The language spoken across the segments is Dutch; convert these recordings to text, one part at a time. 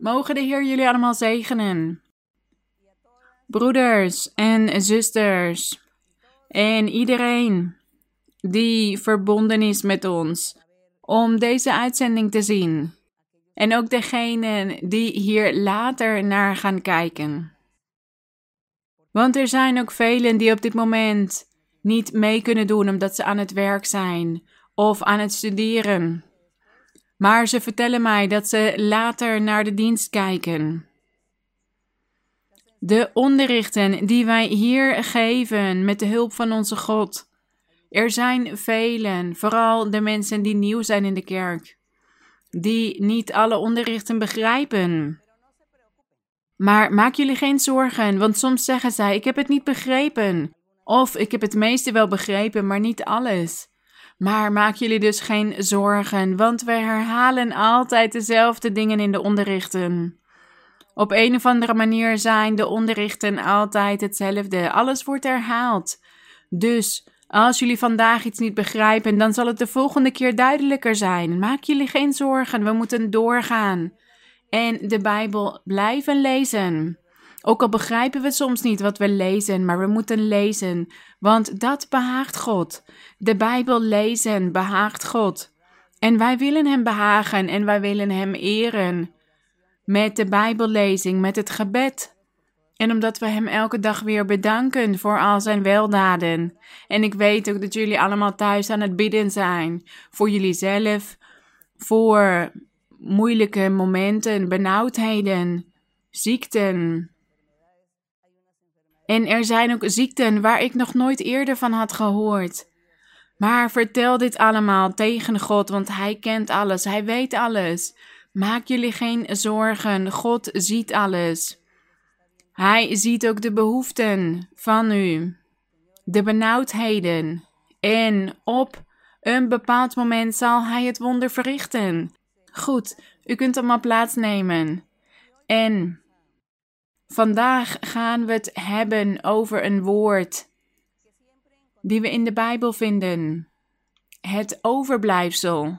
Mogen de Heer jullie allemaal zegenen. Broeders en zusters en iedereen die verbonden is met ons om deze uitzending te zien. En ook degenen die hier later naar gaan kijken. Want er zijn ook velen die op dit moment niet mee kunnen doen omdat ze aan het werk zijn of aan het studeren. Maar ze vertellen mij dat ze later naar de dienst kijken. De onderrichten die wij hier geven met de hulp van onze God. Er zijn velen, vooral de mensen die nieuw zijn in de kerk, die niet alle onderrichten begrijpen. Maar maak jullie geen zorgen, want soms zeggen zij: Ik heb het niet begrepen. Of ik heb het meeste wel begrepen, maar niet alles. Maar maak jullie dus geen zorgen, want wij herhalen altijd dezelfde dingen in de onderrichten. Op een of andere manier zijn de onderrichten altijd hetzelfde. Alles wordt herhaald. Dus als jullie vandaag iets niet begrijpen, dan zal het de volgende keer duidelijker zijn. Maak jullie geen zorgen, we moeten doorgaan. En de Bijbel blijven lezen. Ook al begrijpen we soms niet wat we lezen, maar we moeten lezen, want dat behaagt God. De Bijbel lezen behaagt God. En wij willen Hem behagen en wij willen Hem eren. Met de Bijbellezing, met het gebed. En omdat we Hem elke dag weer bedanken voor al Zijn weldaden. En ik weet ook dat jullie allemaal thuis aan het bidden zijn. Voor jullie zelf, voor moeilijke momenten, benauwdheden, ziekten. En er zijn ook ziekten waar ik nog nooit eerder van had gehoord. Maar vertel dit allemaal tegen God, want Hij kent alles, Hij weet alles. Maak jullie geen zorgen, God ziet alles. Hij ziet ook de behoeften van u, de benauwdheden. En op een bepaald moment zal Hij het wonder verrichten. Goed, u kunt allemaal plaatsnemen. En vandaag gaan we het hebben over een woord die we in de Bijbel vinden. Het overblijfsel.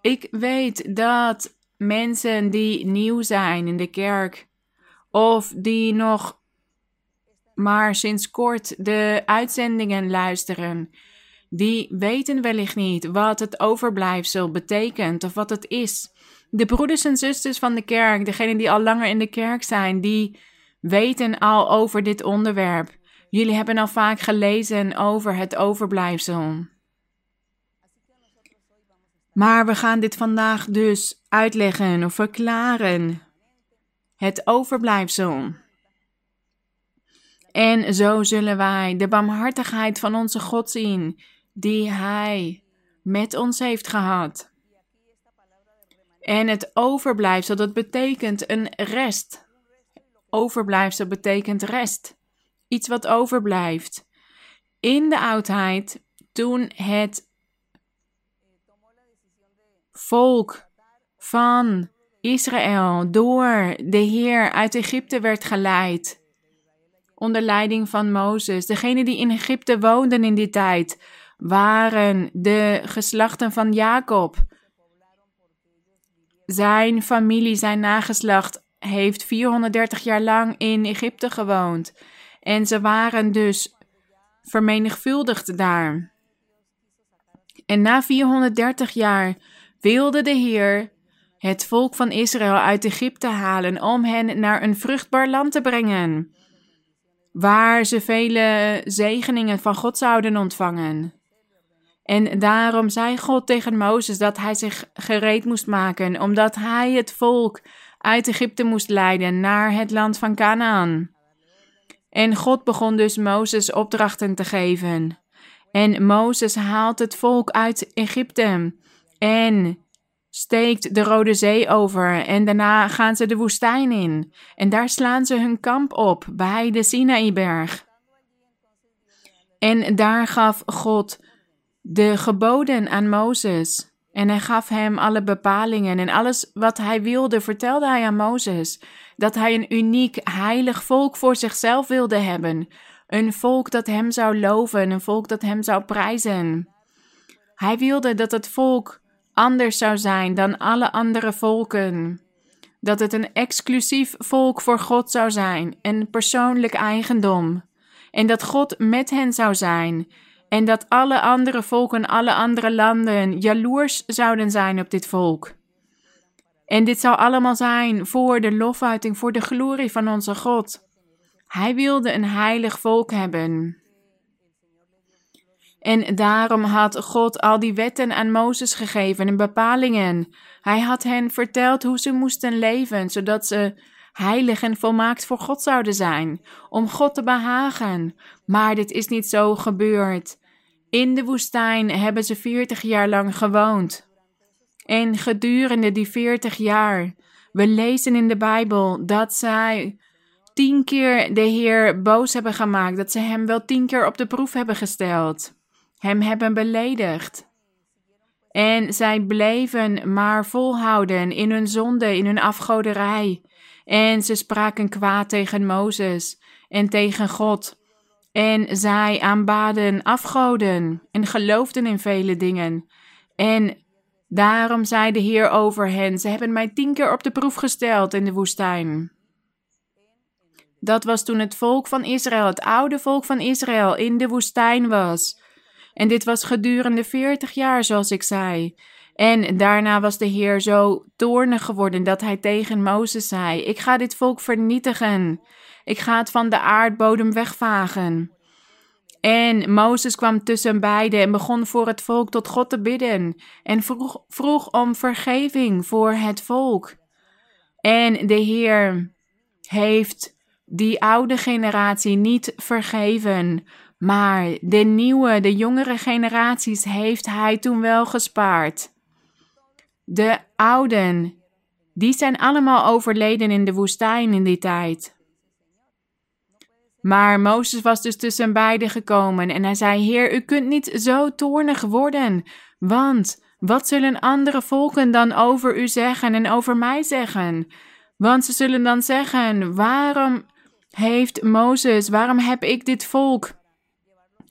Ik weet dat mensen die nieuw zijn in de kerk of die nog maar sinds kort de uitzendingen luisteren, die weten wellicht niet wat het overblijfsel betekent of wat het is. De broeders en zusters van de kerk, degenen die al langer in de kerk zijn, die weten al over dit onderwerp. Jullie hebben al vaak gelezen over het overblijfsel. Maar we gaan dit vandaag dus uitleggen of verklaren. Het overblijfsel. En zo zullen wij de barmhartigheid van onze God zien, die Hij met ons heeft gehad. En het overblijfsel, dat betekent een rest. Overblijfsel betekent rest. Iets wat overblijft. In de oudheid, toen het volk van Israël door de Heer uit Egypte werd geleid. Onder leiding van Mozes. Degenen die in Egypte woonden in die tijd waren de geslachten van Jacob. Zijn familie, zijn nageslacht, heeft 430 jaar lang in Egypte gewoond. En ze waren dus vermenigvuldigd daar. En na 430 jaar wilde de Heer het volk van Israël uit Egypte halen om hen naar een vruchtbaar land te brengen, waar ze vele zegeningen van God zouden ontvangen. En daarom zei God tegen Mozes dat hij zich gereed moest maken, omdat hij het volk uit Egypte moest leiden naar het land van Canaan. En God begon dus Mozes opdrachten te geven. En Mozes haalt het volk uit Egypte en steekt de Rode Zee over en daarna gaan ze de woestijn in. En daar slaan ze hun kamp op bij de Sinaïberg. En daar gaf God de geboden aan Mozes. En hij gaf hem alle bepalingen en alles wat hij wilde, vertelde hij aan Mozes. Dat hij een uniek, heilig volk voor zichzelf wilde hebben. Een volk dat hem zou loven, een volk dat hem zou prijzen. Hij wilde dat het volk anders zou zijn dan alle andere volken. dat het een exclusief volk voor God zou zijn, een persoonlijk eigendom. En dat God met hen zou zijn. En dat alle andere volken, alle andere landen jaloers zouden zijn op dit volk. En dit zou allemaal zijn voor de lofuiting, voor de glorie van onze God. Hij wilde een heilig volk hebben. En daarom had God al die wetten aan Mozes gegeven en bepalingen. Hij had hen verteld hoe ze moesten leven, zodat ze heilig en volmaakt voor God zouden zijn, om God te behagen. Maar dit is niet zo gebeurd. In de woestijn hebben ze veertig jaar lang gewoond. En gedurende die veertig jaar, we lezen in de Bijbel dat zij tien keer de Heer boos hebben gemaakt, dat ze hem wel tien keer op de proef hebben gesteld, hem hebben beledigd. En zij bleven maar volhouden in hun zonde, in hun afgoderij. En ze spraken kwaad tegen Mozes en tegen God. En zij aanbaden afgoden en geloofden in vele dingen. En daarom zei de Heer over hen: Ze hebben mij tien keer op de proef gesteld in de woestijn. Dat was toen het volk van Israël, het oude volk van Israël, in de woestijn was. En dit was gedurende veertig jaar, zoals ik zei. En daarna was de Heer zo toornig geworden dat hij tegen Mozes zei: Ik ga dit volk vernietigen. Ik ga het van de aardbodem wegvagen. En Mozes kwam tussen beiden en begon voor het volk tot God te bidden en vroeg, vroeg om vergeving voor het volk. En de Heer heeft die oude generatie niet vergeven, maar de nieuwe, de jongere generaties heeft hij toen wel gespaard. De ouden, die zijn allemaal overleden in de woestijn in die tijd. Maar Mozes was dus tussen beiden gekomen en hij zei: Heer, u kunt niet zo toornig worden, want wat zullen andere volken dan over u zeggen en over mij zeggen? Want ze zullen dan zeggen: Waarom heeft Mozes, waarom heb ik dit volk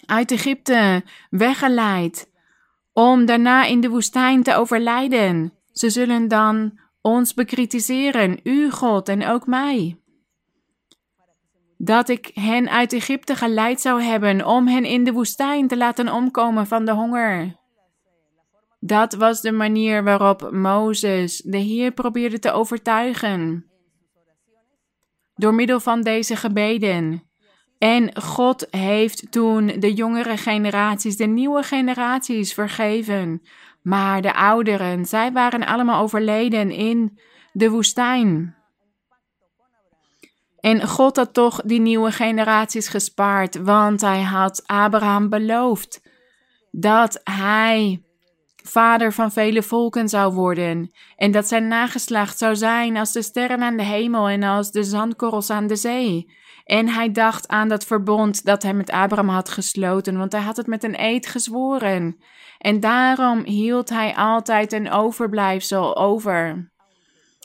uit Egypte weggeleid om daarna in de woestijn te overlijden? Ze zullen dan ons bekritiseren, u God en ook mij dat ik hen uit Egypte geleid zou hebben om hen in de woestijn te laten omkomen van de honger. Dat was de manier waarop Mozes de Heer probeerde te overtuigen. Door middel van deze gebeden. En God heeft toen de jongere generaties, de nieuwe generaties vergeven. Maar de ouderen, zij waren allemaal overleden in de woestijn. En God had toch die nieuwe generaties gespaard, want hij had Abraham beloofd dat hij vader van vele volken zou worden en dat zijn nageslacht zou zijn als de sterren aan de hemel en als de zandkorrels aan de zee. En hij dacht aan dat verbond dat hij met Abraham had gesloten, want hij had het met een eed gezworen. En daarom hield hij altijd een overblijfsel over.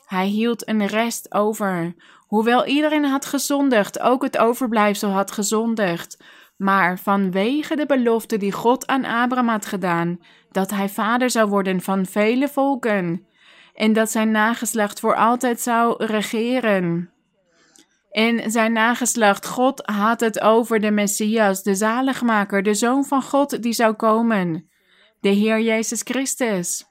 Hij hield een rest over Hoewel iedereen had gezondigd, ook het overblijfsel had gezondigd. Maar vanwege de belofte die God aan Abraham had gedaan, dat hij vader zou worden van vele volken en dat zijn nageslacht voor altijd zou regeren. En zijn nageslacht, God had het over de Messias, de zaligmaker, de Zoon van God die zou komen, de Heer Jezus Christus.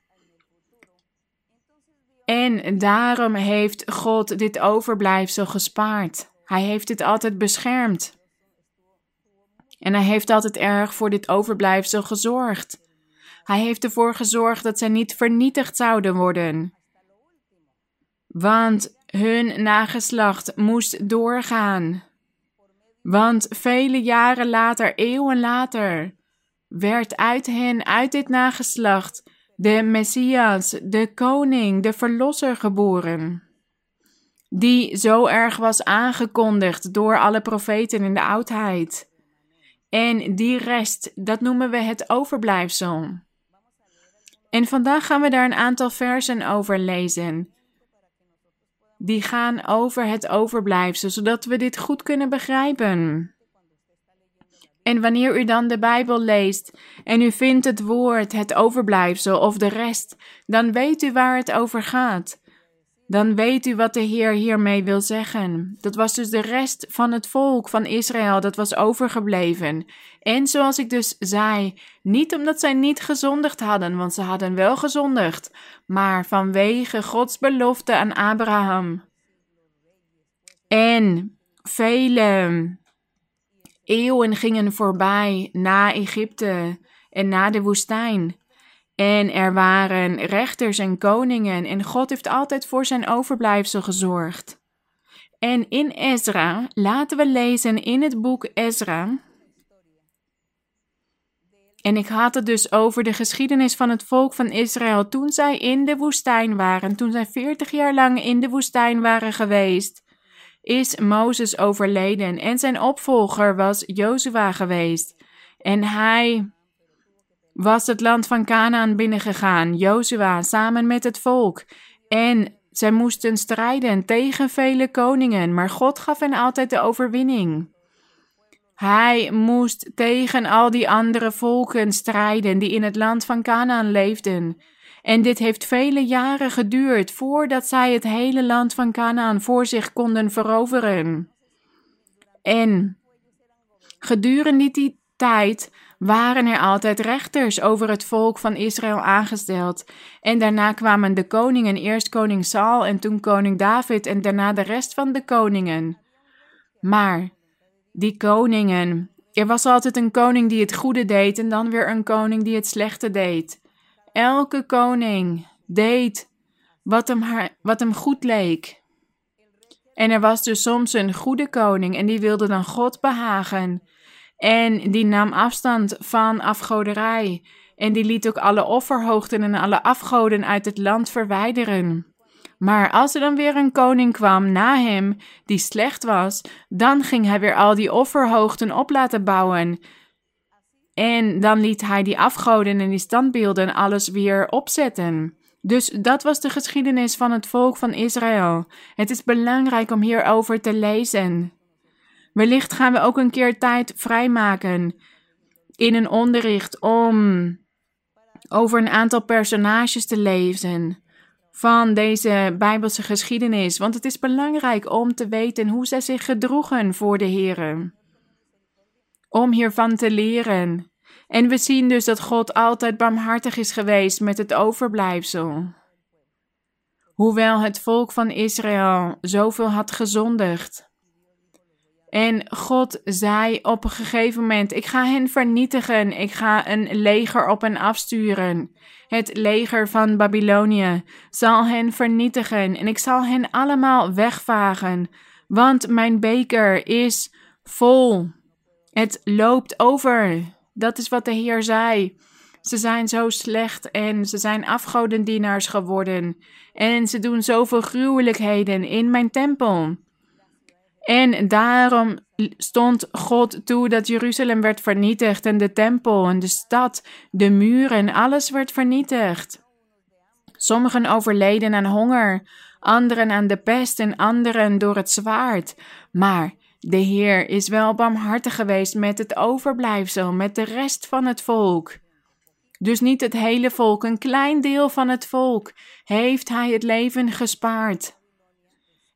En daarom heeft God dit overblijfsel gespaard. Hij heeft dit altijd beschermd. En hij heeft altijd erg voor dit overblijfsel gezorgd. Hij heeft ervoor gezorgd dat zij niet vernietigd zouden worden. Want hun nageslacht moest doorgaan. Want vele jaren later, eeuwen later, werd uit hen, uit dit nageslacht, de Messias, de koning, de verlosser geboren, die zo erg was aangekondigd door alle profeten in de oudheid. En die rest, dat noemen we het overblijfsel. En vandaag gaan we daar een aantal versen over lezen. Die gaan over het overblijfsel, zodat we dit goed kunnen begrijpen. En wanneer u dan de Bijbel leest en u vindt het woord, het overblijfsel of de rest, dan weet u waar het over gaat. Dan weet u wat de Heer hiermee wil zeggen. Dat was dus de rest van het volk van Israël dat was overgebleven. En zoals ik dus zei, niet omdat zij niet gezondigd hadden, want ze hadden wel gezondigd, maar vanwege Gods belofte aan Abraham. En vele eeuwen gingen voorbij na Egypte en na de woestijn. En er waren rechters en koningen en God heeft altijd voor zijn overblijfsel gezorgd. En in Ezra, laten we lezen in het boek Ezra. En ik had het dus over de geschiedenis van het volk van Israël toen zij in de woestijn waren, toen zij veertig jaar lang in de woestijn waren geweest, is Mozes overleden en zijn opvolger was Jozua geweest. En hij was het land van Canaan binnengegaan, Jozua samen met het volk. En zij moesten strijden tegen vele koningen, maar God gaf hen altijd de overwinning. Hij moest tegen al die andere volken strijden die in het land van Canaan leefden. En dit heeft vele jaren geduurd voordat zij het hele land van Canaan voor zich konden veroveren. En gedurende die tijd waren er altijd rechters over het volk van Israël aangesteld. En daarna kwamen de koningen, eerst koning Saul en toen koning David en daarna de rest van de koningen. Maar die koningen, er was altijd een koning die het goede deed en dan weer een koning die het slechte deed. Elke koning deed wat hem, wat hem goed leek. En er was dus soms een goede koning en die wilde dan God behagen. En die nam afstand van afgoderij. En die liet ook alle offerhoogten en alle afgoden uit het land verwijderen. Maar als er dan weer een koning kwam na hem, die slecht was, dan ging hij weer al die offerhoogten op laten bouwen. En dan liet hij die afgoden en die standbeelden alles weer opzetten. Dus dat was de geschiedenis van het volk van Israël. Het is belangrijk om hierover te lezen. Wellicht gaan we ook een keer tijd vrijmaken in een onderricht om over een aantal personages te lezen van deze Bijbelse geschiedenis, want het is belangrijk om te weten hoe zij zich gedroegen voor de Heer. Om hiervan te leren. En we zien dus dat God altijd barmhartig is geweest met het overblijfsel. Hoewel het volk van Israël zoveel had gezondigd, en God zei op een gegeven moment: Ik ga hen vernietigen. Ik ga een leger op hen afsturen. Het leger van Babylonië zal hen vernietigen en ik zal hen allemaal wegvagen, want mijn beker is vol. Het loopt over. Dat is wat de Heer zei. Ze zijn zo slecht en ze zijn afgodendienaars geworden. En ze doen zoveel gruwelijkheden in mijn tempel. En daarom stond God toe dat Jeruzalem werd vernietigd en de tempel en de stad, de muren, alles werd vernietigd. Sommigen overleden aan honger, anderen aan de pest en anderen door het zwaard. Maar de Heer is wel barmhartig geweest met het overblijfsel, met de rest van het volk. Dus niet het hele volk, een klein deel van het volk heeft Hij het leven gespaard.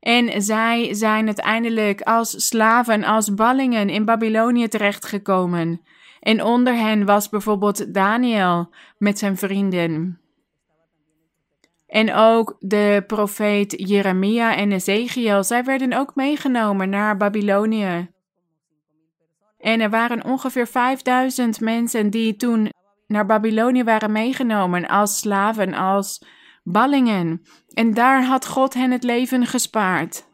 En zij zijn uiteindelijk als slaven, als ballingen in Babylonië terechtgekomen. En onder hen was bijvoorbeeld Daniel met zijn vrienden. En ook de profeet Jeremia en Ezekiel, zij werden ook meegenomen naar Babylonië. En er waren ongeveer 5000 mensen die toen naar Babylonië waren meegenomen als slaven, als ballingen. En daar had God hen het leven gespaard.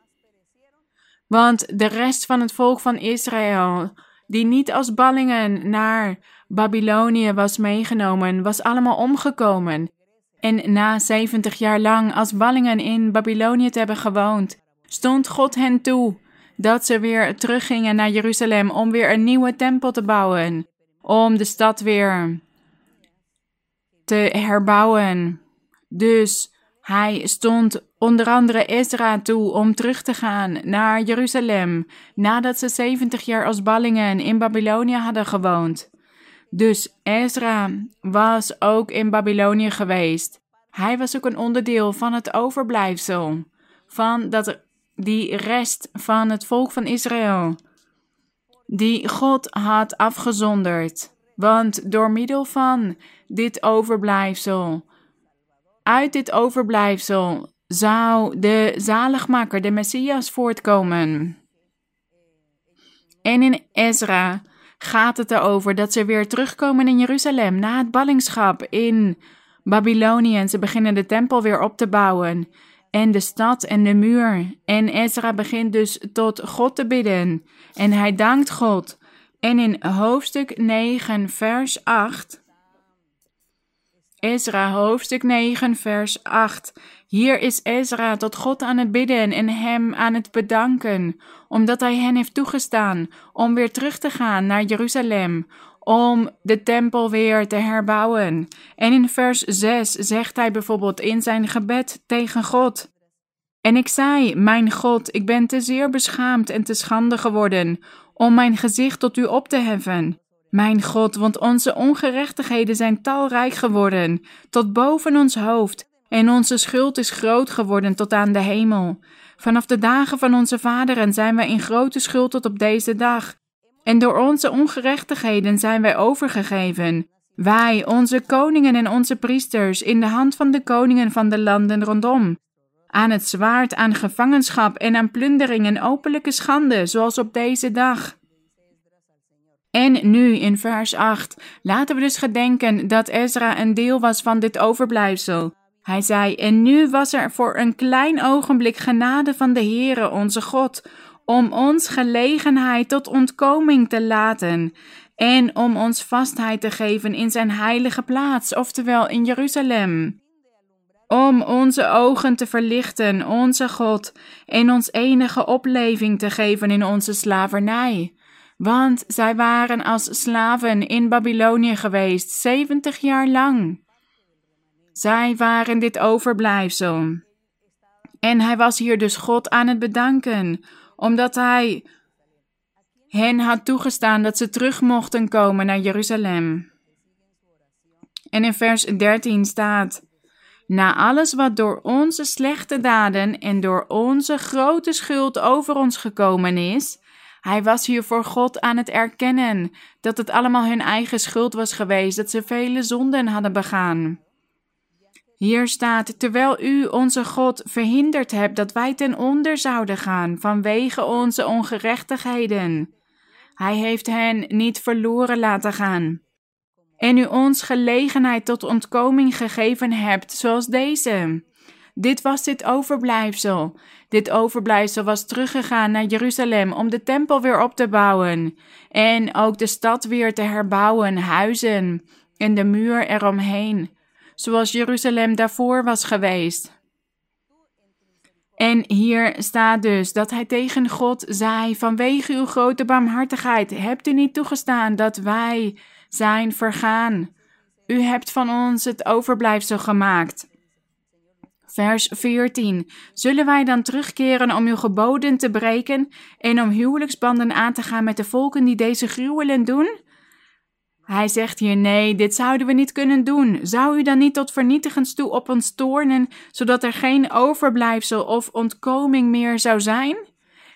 Want de rest van het volk van Israël, die niet als ballingen naar Babylonië was meegenomen, was allemaal omgekomen. En na 70 jaar lang als ballingen in Babylonië te hebben gewoond, stond God hen toe dat ze weer teruggingen naar Jeruzalem om weer een nieuwe tempel te bouwen, om de stad weer te herbouwen. Dus hij stond onder andere Ezra toe om terug te gaan naar Jeruzalem, nadat ze 70 jaar als ballingen in Babylonië hadden gewoond. Dus Ezra was ook in Babylonië geweest Hij was ook een onderdeel van het overblijfsel, van dat, die rest van het volk van Israël, die God had afgezonderd. Want door middel van dit overblijfsel, uit dit overblijfsel, zou de zaligmaker, de Messias, voortkomen. En in Ezra gaat het erover dat ze weer terugkomen in Jeruzalem na het ballingschap in Babylonië. En ze beginnen de tempel weer op te bouwen. En de stad en de muur. En Ezra begint dus tot God te bidden. En hij dankt God. En in hoofdstuk 9, vers 8. Ezra, hoofdstuk 9, vers 8. Hier is Ezra tot God aan het bidden en hem aan het bedanken, omdat hij hen heeft toegestaan om weer terug te gaan naar Jeruzalem, om de tempel weer te herbouwen. En in vers 6 zegt hij bijvoorbeeld in zijn gebed tegen God: En ik zei, mijn God, ik ben te zeer beschaamd en te schande geworden om mijn gezicht tot u op te heffen. Mijn God, want onze ongerechtigheden zijn talrijk geworden, tot boven ons hoofd, en onze schuld is groot geworden tot aan de hemel. Vanaf de dagen van onze vaderen zijn wij in grote schuld tot op deze dag. En door onze ongerechtigheden zijn wij overgegeven. Wij, onze koningen en onze priesters, in de hand van de koningen van de landen rondom. Aan het zwaard, aan gevangenschap en aan plundering en openlijke schande, zoals op deze dag. En nu in vers 8 laten we dus gedenken dat Ezra een deel was van dit overblijfsel. Hij zei: En nu was er voor een klein ogenblik genade van de Heere onze God, om ons gelegenheid tot ontkoming te laten en om ons vastheid te geven in zijn heilige plaats, oftewel in Jeruzalem. Om onze ogen te verlichten, onze God, en ons enige opleving te geven in onze slavernij. Want zij waren als slaven in Babylonië geweest, zeventig jaar lang. Zij waren dit overblijfsel. En hij was hier dus God aan het bedanken, omdat hij hen had toegestaan dat ze terug mochten komen naar Jeruzalem. En in vers 13 staat: Na alles wat door onze slechte daden en door onze grote schuld over ons gekomen is, hij was hier voor God aan het erkennen dat het allemaal hun eigen schuld was geweest, dat ze vele zonden hadden begaan. Hier staat, terwijl u onze God verhinderd hebt dat wij ten onder zouden gaan vanwege onze ongerechtigheden. Hij heeft hen niet verloren laten gaan. En u ons gelegenheid tot ontkoming gegeven hebt, zoals deze. Dit was dit overblijfsel. Dit overblijfsel was teruggegaan naar Jeruzalem om de tempel weer op te bouwen. En ook de stad weer te herbouwen, huizen en de muur eromheen zoals Jeruzalem daarvoor was geweest. En hier staat dus dat hij tegen God zei: Vanwege uw grote barmhartigheid hebt u niet toegestaan dat wij zijn vergaan. U hebt van ons het overblijfsel gemaakt. Vers 14. Zullen wij dan terugkeren om uw geboden te breken en om huwelijksbanden aan te gaan met de volken die deze gruwelen doen? Hij zegt hier: nee, dit zouden we niet kunnen doen. Zou u dan niet tot vernietigens toe op ons toornen, zodat er geen overblijfsel of ontkoming meer zou zijn?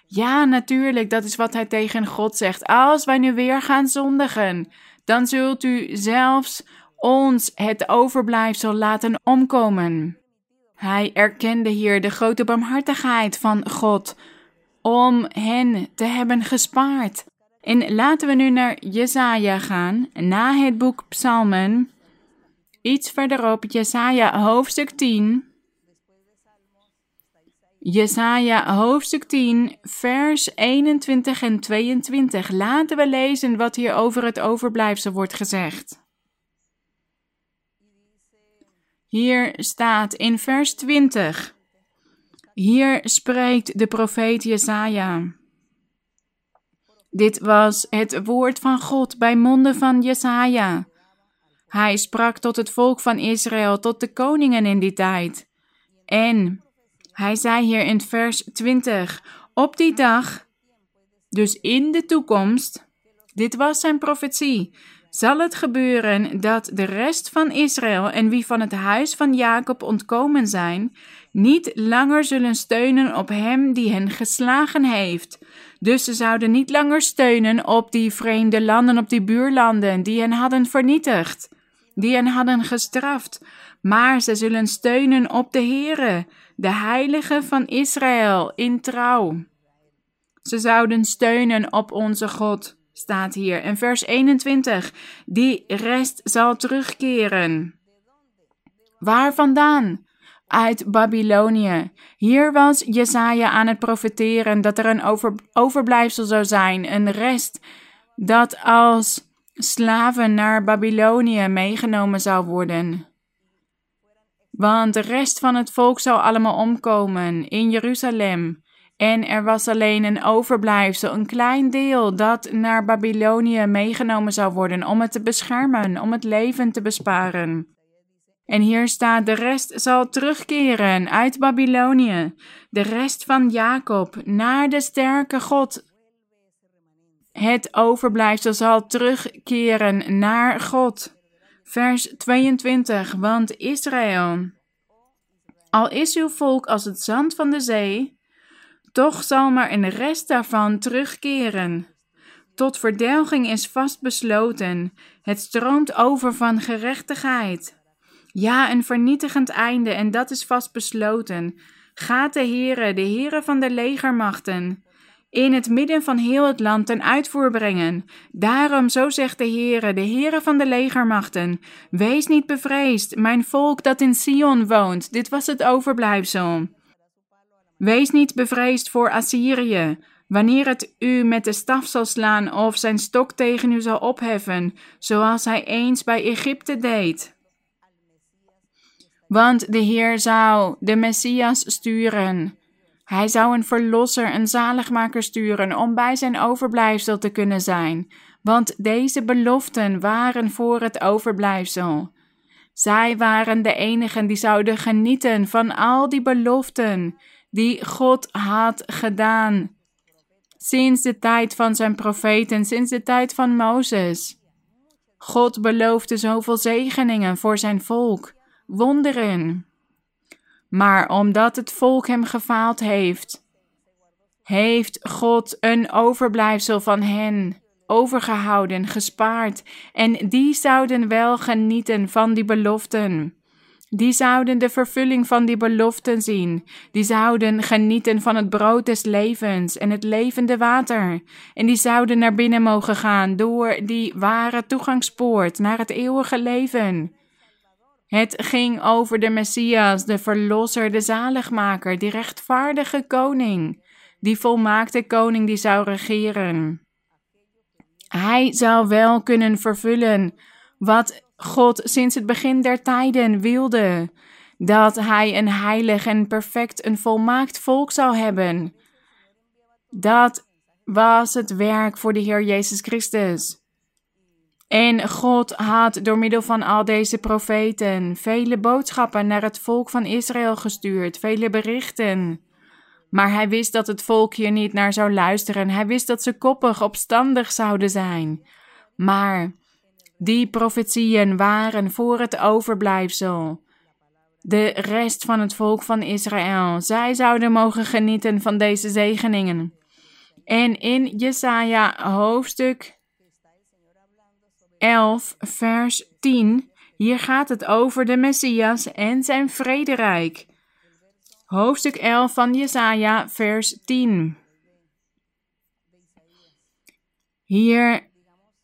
Ja, natuurlijk, dat is wat hij tegen God zegt. Als wij nu weer gaan zondigen, dan zult u zelfs ons het overblijfsel laten omkomen. Hij erkende hier de grote barmhartigheid van God om hen te hebben gespaard. En laten we nu naar Jesaja gaan, na het boek Psalmen. Iets verderop, Jesaja hoofdstuk 10. Jesaja hoofdstuk 10, vers 21 en 22. Laten we lezen wat hier over het overblijfsel wordt gezegd. Hier staat in vers 20. Hier spreekt de profeet Jesaja. Dit was het woord van God bij monden van Jesaja. Hij sprak tot het volk van Israël, tot de koningen in die tijd. En hij zei hier in vers 20: Op die dag, dus in de toekomst, dit was zijn profetie, zal het gebeuren dat de rest van Israël en wie van het huis van Jacob ontkomen zijn, niet langer zullen steunen op hem die hen geslagen heeft. Dus ze zouden niet langer steunen op die vreemde landen, op die buurlanden die hen hadden vernietigd, die hen hadden gestraft, maar ze zullen steunen op de Heere, de Heilige van Israël, in trouw. Ze zouden steunen op onze God staat hier. En vers 21, die rest zal terugkeren. Waar vandaan? Uit Babylonië. Hier was Jesaja aan het profeteren dat er een over, overblijfsel zou zijn, een rest, dat als slaven naar Babylonië meegenomen zou worden. Want de rest van het volk zou allemaal omkomen in Jeruzalem. En er was alleen een overblijfsel, een klein deel, dat naar Babylonië meegenomen zou worden om het te beschermen, om het leven te besparen. En hier staat: de rest zal terugkeren uit Babylonië, de rest van Jacob, naar de sterke God. Het overblijfsel zal terugkeren naar God. Vers 22, want Israël, al is uw volk als het zand van de zee, toch zal maar een rest daarvan terugkeren. Tot verdelging is vastbesloten. Het stroomt over van gerechtigheid. Ja, een vernietigend einde, en dat is vastbesloten. Gaat de Heere, de Heere van de legermachten, in het midden van heel het land ten uitvoer brengen. Daarom, zo zegt de Heere, de Heere van de legermachten, wees niet bevreesd, mijn volk dat in Sion woont. Dit was het overblijfsel. Wees niet bevreesd voor Assyrië, wanneer het u met de staf zal slaan of zijn stok tegen u zal opheffen, zoals hij eens bij Egypte deed. Want de Heer zou de Messias sturen. Hij zou een verlosser, een zaligmaker sturen om bij zijn overblijfsel te kunnen zijn. Want deze beloften waren voor het overblijfsel. Zij waren de enigen die zouden genieten van al die beloften die God had gedaan. Sinds de tijd van zijn profeten, sinds de tijd van Mozes. God beloofde zoveel zegeningen voor zijn volk, wonderen. Maar omdat het volk hem gefaald heeft, heeft God een overblijfsel van hen overgehouden, gespaard, en die zouden wel genieten van die beloften. Die zouden de vervulling van die beloften zien. Die zouden genieten van het brood des levens en het levende water. En die zouden naar binnen mogen gaan door die ware toegangspoort naar het eeuwige leven. Het ging over de Messias, de Verlosser, de Zaligmaker, die rechtvaardige koning, die volmaakte koning die zou regeren. Hij zou wel kunnen vervullen wat God sinds het begin der tijden wilde dat hij een heilig en perfect, een volmaakt volk zou hebben. Dat was het werk voor de Heer Jezus Christus. En God had door middel van al deze profeten vele boodschappen naar het volk van Israël gestuurd, vele berichten. Maar hij wist dat het volk hier niet naar zou luisteren. Hij wist dat ze koppig, opstandig zouden zijn. Maar die profetieën waren voor het overblijfsel. De rest van het volk van Israël. Zij zouden mogen genieten van deze zegeningen. En in Jesaja hoofdstuk 11, vers 10, hier gaat het over de Messias en zijn vrederijk. Hoofdstuk 11 van Jesaja, vers 10. Hier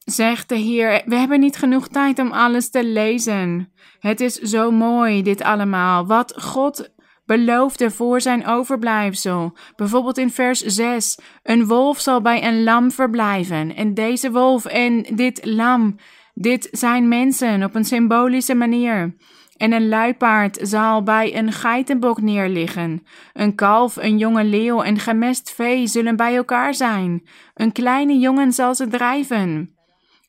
zegt de Heer, we hebben niet genoeg tijd om alles te lezen. Het is zo mooi, dit allemaal. Wat God beloofde voor zijn overblijfsel. Bijvoorbeeld in vers 6. Een wolf zal bij een lam verblijven. En deze wolf en dit lam, dit zijn mensen op een symbolische manier. En een luipaard zal bij een geitenbok neerliggen. Een kalf, een jonge leeuw en gemest vee zullen bij elkaar zijn. Een kleine jongen zal ze drijven.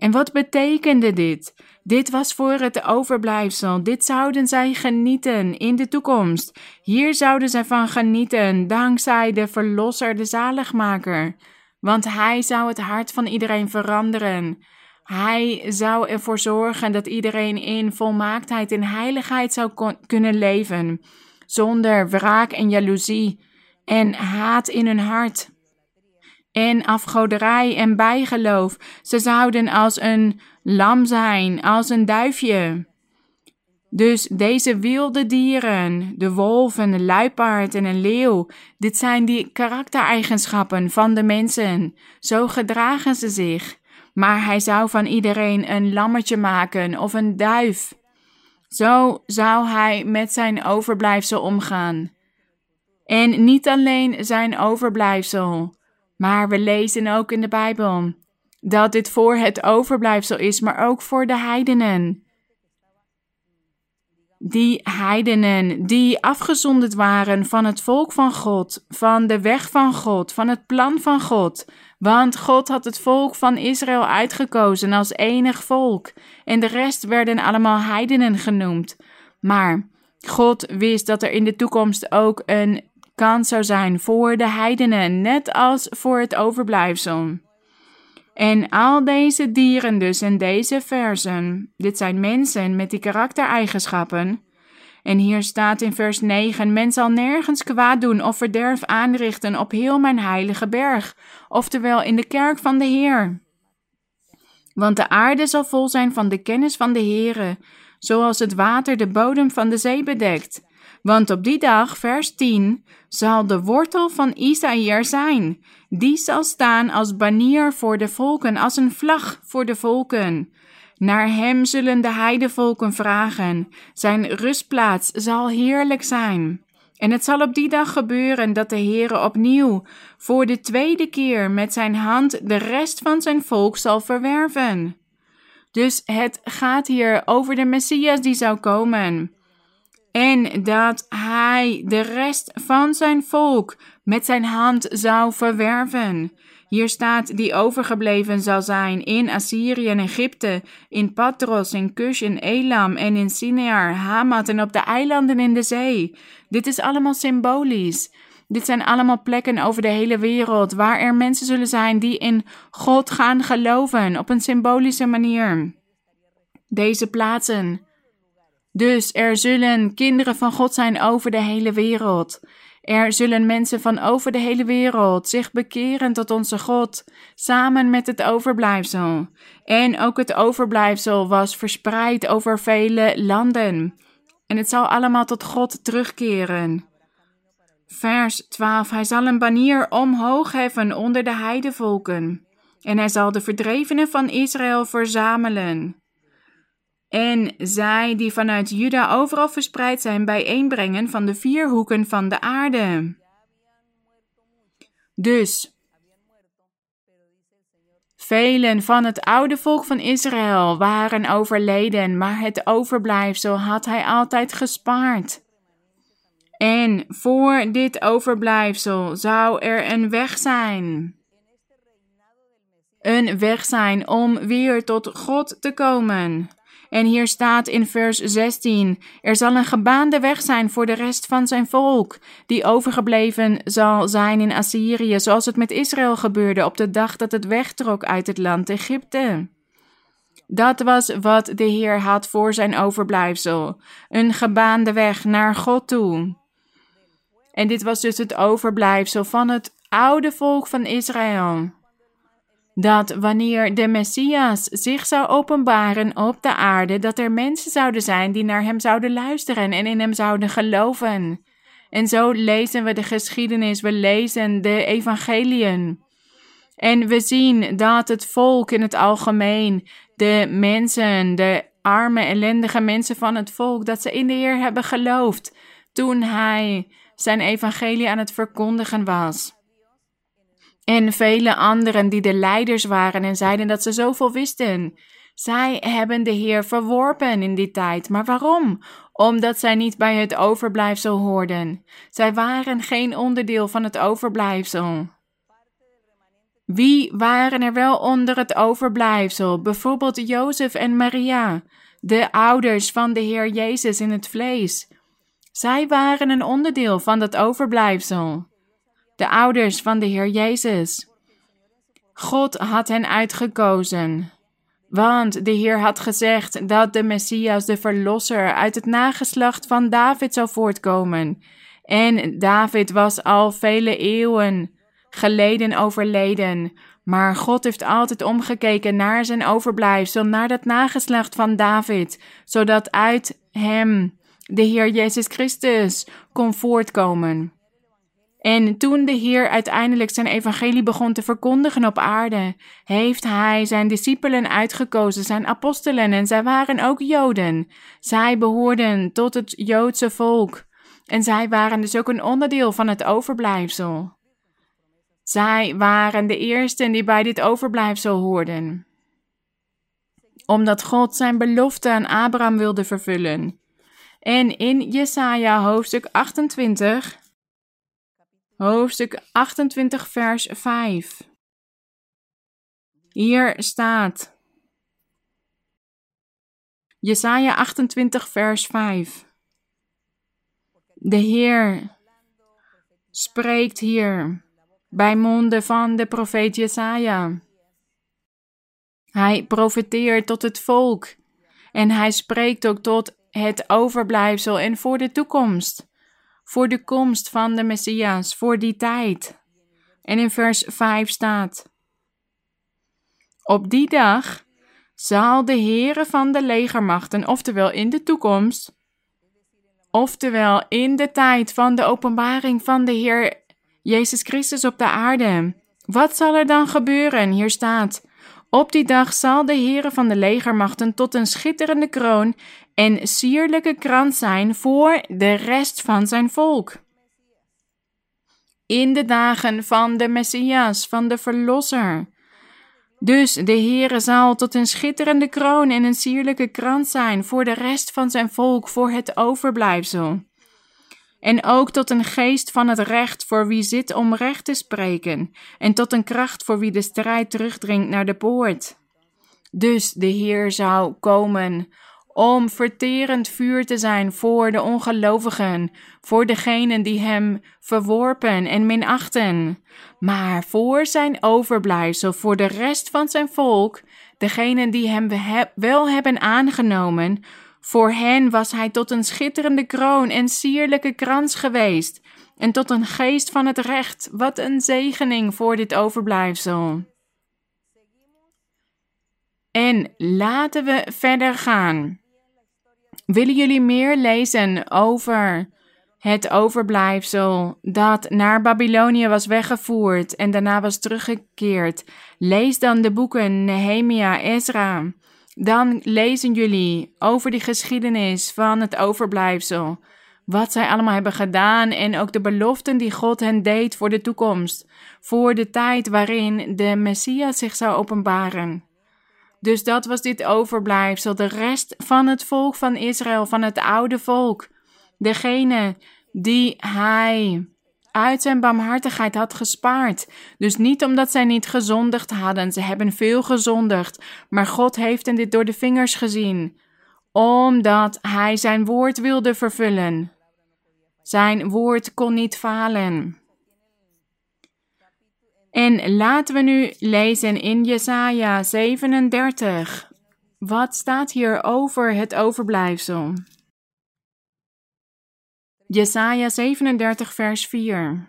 En wat betekende dit? Dit was voor het overblijfsel. Dit zouden zij genieten in de toekomst. Hier zouden zij van genieten, dankzij de Verlosser, de Zaligmaker. Want Hij zou het hart van iedereen veranderen. Hij zou ervoor zorgen dat iedereen in volmaaktheid en heiligheid zou kunnen leven, zonder wraak en jaloezie en haat in hun hart. En afgoderij en bijgeloof. Ze zouden als een lam zijn, als een duifje. Dus deze wilde dieren, de wolf en de luipaard en een leeuw, dit zijn die karaktereigenschappen van de mensen. Zo gedragen ze zich. Maar hij zou van iedereen een lammetje maken of een duif. Zo zou hij met zijn overblijfsel omgaan. En niet alleen zijn overblijfsel, maar we lezen ook in de Bijbel dat dit voor het overblijfsel is, maar ook voor de heidenen. Die heidenen die afgezonderd waren van het volk van God, van de weg van God, van het plan van God. Want God had het volk van Israël uitgekozen als enig volk, en de rest werden allemaal heidenen genoemd. Maar God wist dat er in de toekomst ook een kans zou zijn voor de heidenen, net als voor het overblijfsel. En al deze dieren dus en deze versen, dit zijn mensen met die karaktereigenschappen. En hier staat in vers 9: Men zal nergens kwaad doen of verderf aanrichten op heel mijn heilige berg, oftewel in de kerk van de Heer. Want de aarde zal vol zijn van de kennis van de Heere, zoals het water de bodem van de zee bedekt. Want op die dag, vers 10, zal de wortel van Isaïe zijn. Die zal staan als banier voor de volken, als een vlag voor de volken. Naar hem zullen de heidevolken vragen. Zijn rustplaats zal heerlijk zijn. En het zal op die dag gebeuren dat de Heere opnieuw, voor de tweede keer, met zijn hand de rest van zijn volk zal verwerven. Dus het gaat hier over de Messias die zou komen. En dat hij de rest van zijn volk met zijn hand zou verwerven. Hier staat die overgebleven zal zijn in Assyrië en Egypte, in Patros, in Kush, in Elam en in Sinear, Hamat en op de eilanden in de zee. Dit is allemaal symbolisch. Dit zijn allemaal plekken over de hele wereld waar er mensen zullen zijn die in God gaan geloven op een symbolische manier. Deze plaatsen. Dus er zullen kinderen van God zijn over de hele wereld. Er zullen mensen van over de hele wereld zich bekeren tot onze God, samen met het overblijfsel. En ook het overblijfsel was verspreid over vele landen. En het zal allemaal tot God terugkeren. Vers 12. Hij zal een banier omhoog heffen onder de heidevolken. En hij zal de verdrevenen van Israël verzamelen. En zij die vanuit Juda overal verspreid zijn bijeenbrengen van de vier hoeken van de aarde. Dus velen van het oude volk van Israël waren overleden, maar het overblijfsel had hij altijd gespaard. En voor dit overblijfsel zou er een weg zijn. Een weg zijn om weer tot God te komen. En hier staat in vers 16: Er zal een gebaande weg zijn voor de rest van zijn volk, die overgebleven zal zijn in Assyrië, zoals het met Israël gebeurde op de dag dat het wegtrok uit het land Egypte. Dat was wat de Heer had voor zijn overblijfsel: een gebaande weg naar God toe. En dit was dus het overblijfsel van het oude volk van Israël dat wanneer de Messias zich zou openbaren op de aarde, dat er mensen zouden zijn die naar hem zouden luisteren en in hem zouden geloven. En zo lezen we de geschiedenis, we lezen de evangeliën. En we zien dat het volk in het algemeen, de mensen, de arme, ellendige mensen van het volk, dat ze in de Heer hebben geloofd toen hij zijn evangelie aan het verkondigen was. En vele anderen die de leiders waren en zeiden dat ze zoveel wisten. Zij hebben de Heer verworpen in die tijd. Maar waarom? Omdat zij niet bij het overblijfsel hoorden. Zij waren geen onderdeel van het overblijfsel. Wie waren er wel onder het overblijfsel? Bijvoorbeeld Jozef en Maria, de ouders van de Heer Jezus in het vlees. Zij waren een onderdeel van dat overblijfsel de ouders van de Heer Jezus. God had hen uitgekozen. Want de Heer had gezegd dat de Messias, de Verlosser, uit het nageslacht van David zou voortkomen. En David was al vele eeuwen geleden overleden. Maar God heeft altijd omgekeken naar zijn overblijfsel, naar dat nageslacht van David, zodat uit hem de Heer Jezus Christus kon voortkomen. En toen de Heer uiteindelijk zijn evangelie begon te verkondigen op aarde, heeft hij zijn discipelen uitgekozen, zijn apostelen, en zij waren ook Joden. Zij behoorden tot het Joodse volk. En zij waren dus ook een onderdeel van het overblijfsel. Zij waren de eersten die bij dit overblijfsel hoorden. Omdat God zijn belofte aan Abraham wilde vervullen. En in Jesaja hoofdstuk 28, hoofdstuk 28 vers 5. Hier staat Jesaja 28 vers 5. De Heer spreekt hier bij monden van de profeet Jesaja. Hij profeteert tot het volk en hij spreekt ook tot het overblijfsel en voor de toekomst, voor de komst van de Messias, voor die tijd. En in vers 5 staat: Op die dag zal de Heere van de legermachten, oftewel in de toekomst, oftewel in de tijd van de openbaring van de Heer Jezus Christus op de aarde. Wat zal er dan gebeuren? Hier staat: Op die dag zal de Heere van de legermachten tot een schitterende kroon en sierlijke krans zijn voor de rest van zijn volk. In de dagen van de Messias, van de Verlosser. Dus de Heere zal tot een schitterende kroon en een sierlijke krans zijn voor de rest van zijn volk, voor het overblijfsel en ook tot een geest van het recht voor wie zit om recht te spreken, en tot een kracht voor wie de strijd terugdringt naar de poort. Dus de Heer zou komen om verterend vuur te zijn voor de ongelovigen, voor degenen die hem verworpen en minachten, maar voor zijn overblijfsel, voor de rest van zijn volk, degenen die hem wel hebben aangenomen, voor hen was hij tot een schitterende kroon en sierlijke krans geweest, en tot een geest van het recht. Wat een zegening voor dit overblijfsel. En laten we verder gaan. Willen jullie meer lezen over het overblijfsel dat naar Babylonië was weggevoerd en daarna was teruggekeerd? Lees dan de boeken Nehemia, Ezra. Dan lezen jullie over die geschiedenis van het overblijfsel. Wat zij allemaal hebben gedaan en ook de beloften die God hen deed voor de toekomst. Voor de tijd waarin de Messias zich zou openbaren. Dus dat was dit overblijfsel, de rest van het volk van Israël, van het oude volk. Degene die hij uit zijn barmhartigheid had gespaard. Dus niet omdat zij niet gezondigd hadden, ze hebben veel gezondigd, maar God heeft hen dit door de vingers gezien, omdat hij zijn woord wilde vervullen. Zijn woord kon niet falen. En laten we nu lezen in Jesaja 37. Wat staat hier over het overblijfsel? Jesaja 37, vers 4.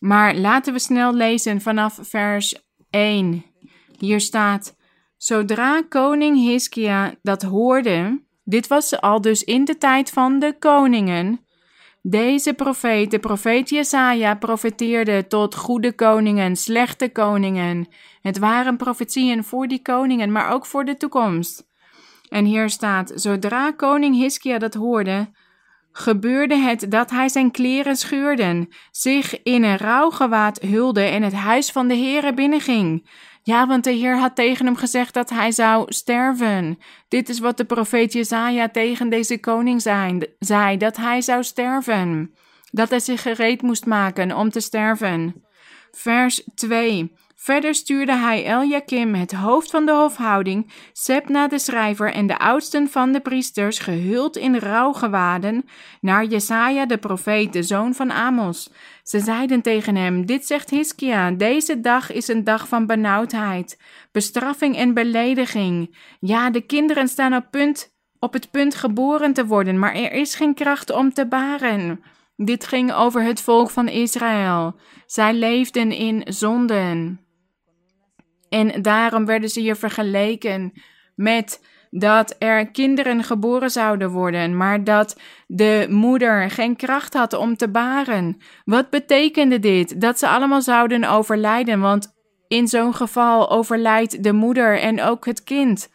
Maar laten we snel lezen vanaf vers 1. Hier staat: Zodra koning Hiskia dat hoorde, dit was al dus in de tijd van de koningen. Deze profeet, de profeet Jesaja, profeteerde tot goede koningen, slechte koningen. Het waren profetieën voor die koningen, maar ook voor de toekomst. En hier staat: Zodra koning Hiskia dat hoorde, gebeurde het dat hij zijn kleren scheurde, zich in een rouwgewaad hulde en het huis van de Heere binnenging. Ja, want de Heer had tegen hem gezegd dat hij zou sterven. Dit is wat de profeet Jezaja tegen deze koning zei, dat hij zou sterven. Dat hij zich gereed moest maken om te sterven. Vers 2. Verder stuurde hij Eljakim, het hoofd van de hofhouding, Sepna de schrijver en de oudsten van de priesters, gehuld in rouwgewaden, naar Jesaja de profeet, de zoon van Amos. Ze zeiden tegen hem, dit zegt Hiskia, deze dag is een dag van benauwdheid, bestraffing en belediging. Ja, de kinderen staan op, punt, op het punt geboren te worden, maar er is geen kracht om te baren. Dit ging over het volk van Israël. Zij leefden in zonden. En daarom werden ze hier vergeleken met dat er kinderen geboren zouden worden, maar dat de moeder geen kracht had om te baren. Wat betekende dit? Dat ze allemaal zouden overlijden, want in zo'n geval overlijdt de moeder en ook het kind.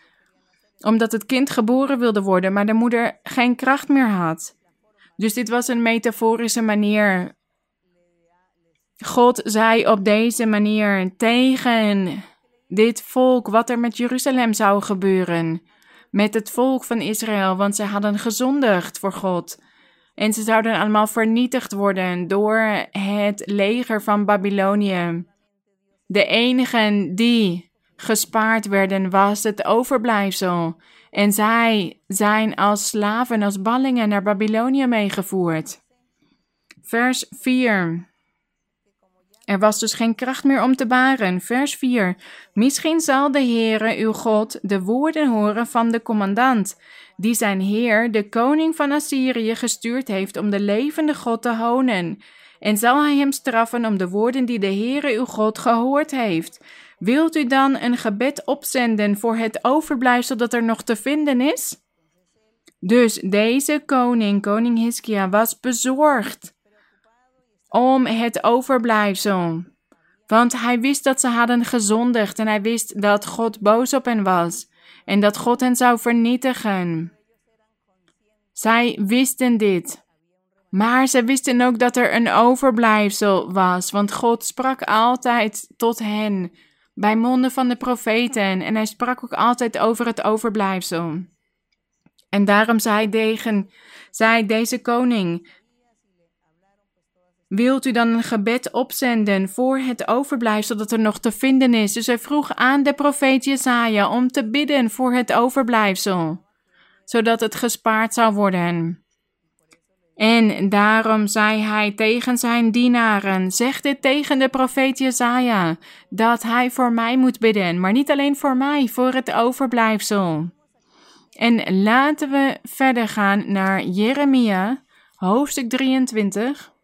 Omdat het kind geboren wilde worden, maar de moeder geen kracht meer had. Dus dit was een metaforische manier. God zei op deze manier tegen dit volk wat er met Jeruzalem zou gebeuren. Met het volk van Israël, want ze hadden gezondigd voor God. En ze zouden allemaal vernietigd worden door het leger van Babylonië. De enigen die gespaard werden was het overblijfsel. En zij zijn als slaven, als ballingen naar Babylonië meegevoerd. Vers 4. Er was dus geen kracht meer om te baren. Vers 4. Misschien zal de Heere, uw God, de woorden horen van de commandant, die zijn Heer, de koning van Assyrië, gestuurd heeft om de levende God te honen. En zal hij hem straffen om de woorden die de Heere, uw God, gehoord heeft. Wilt u dan een gebed opzenden voor het overblijfsel dat er nog te vinden is? Dus deze koning, koning Hiskia, was bezorgd om het overblijfsel. Want hij wist dat ze hadden gezondigd en hij wist dat God boos op hen was en dat God hen zou vernietigen. Zij wisten dit. Maar ze wisten ook dat er een overblijfsel was, want God sprak altijd tot hen bij monden van de profeten en hij sprak ook altijd over het overblijfsel. En daarom zei, tegen, zei deze koning: Wilt u dan een gebed opzenden voor het overblijfsel dat er nog te vinden is? Dus hij vroeg aan de profeet Jesaja om te bidden voor het overblijfsel, zodat het gespaard zou worden. En daarom zei hij tegen zijn dienaren: Zeg dit tegen de profeet Jesaja, dat hij voor mij moet bidden, maar niet alleen voor mij, voor het overblijfsel. En laten we verder gaan naar Jeremia, hoofdstuk 23.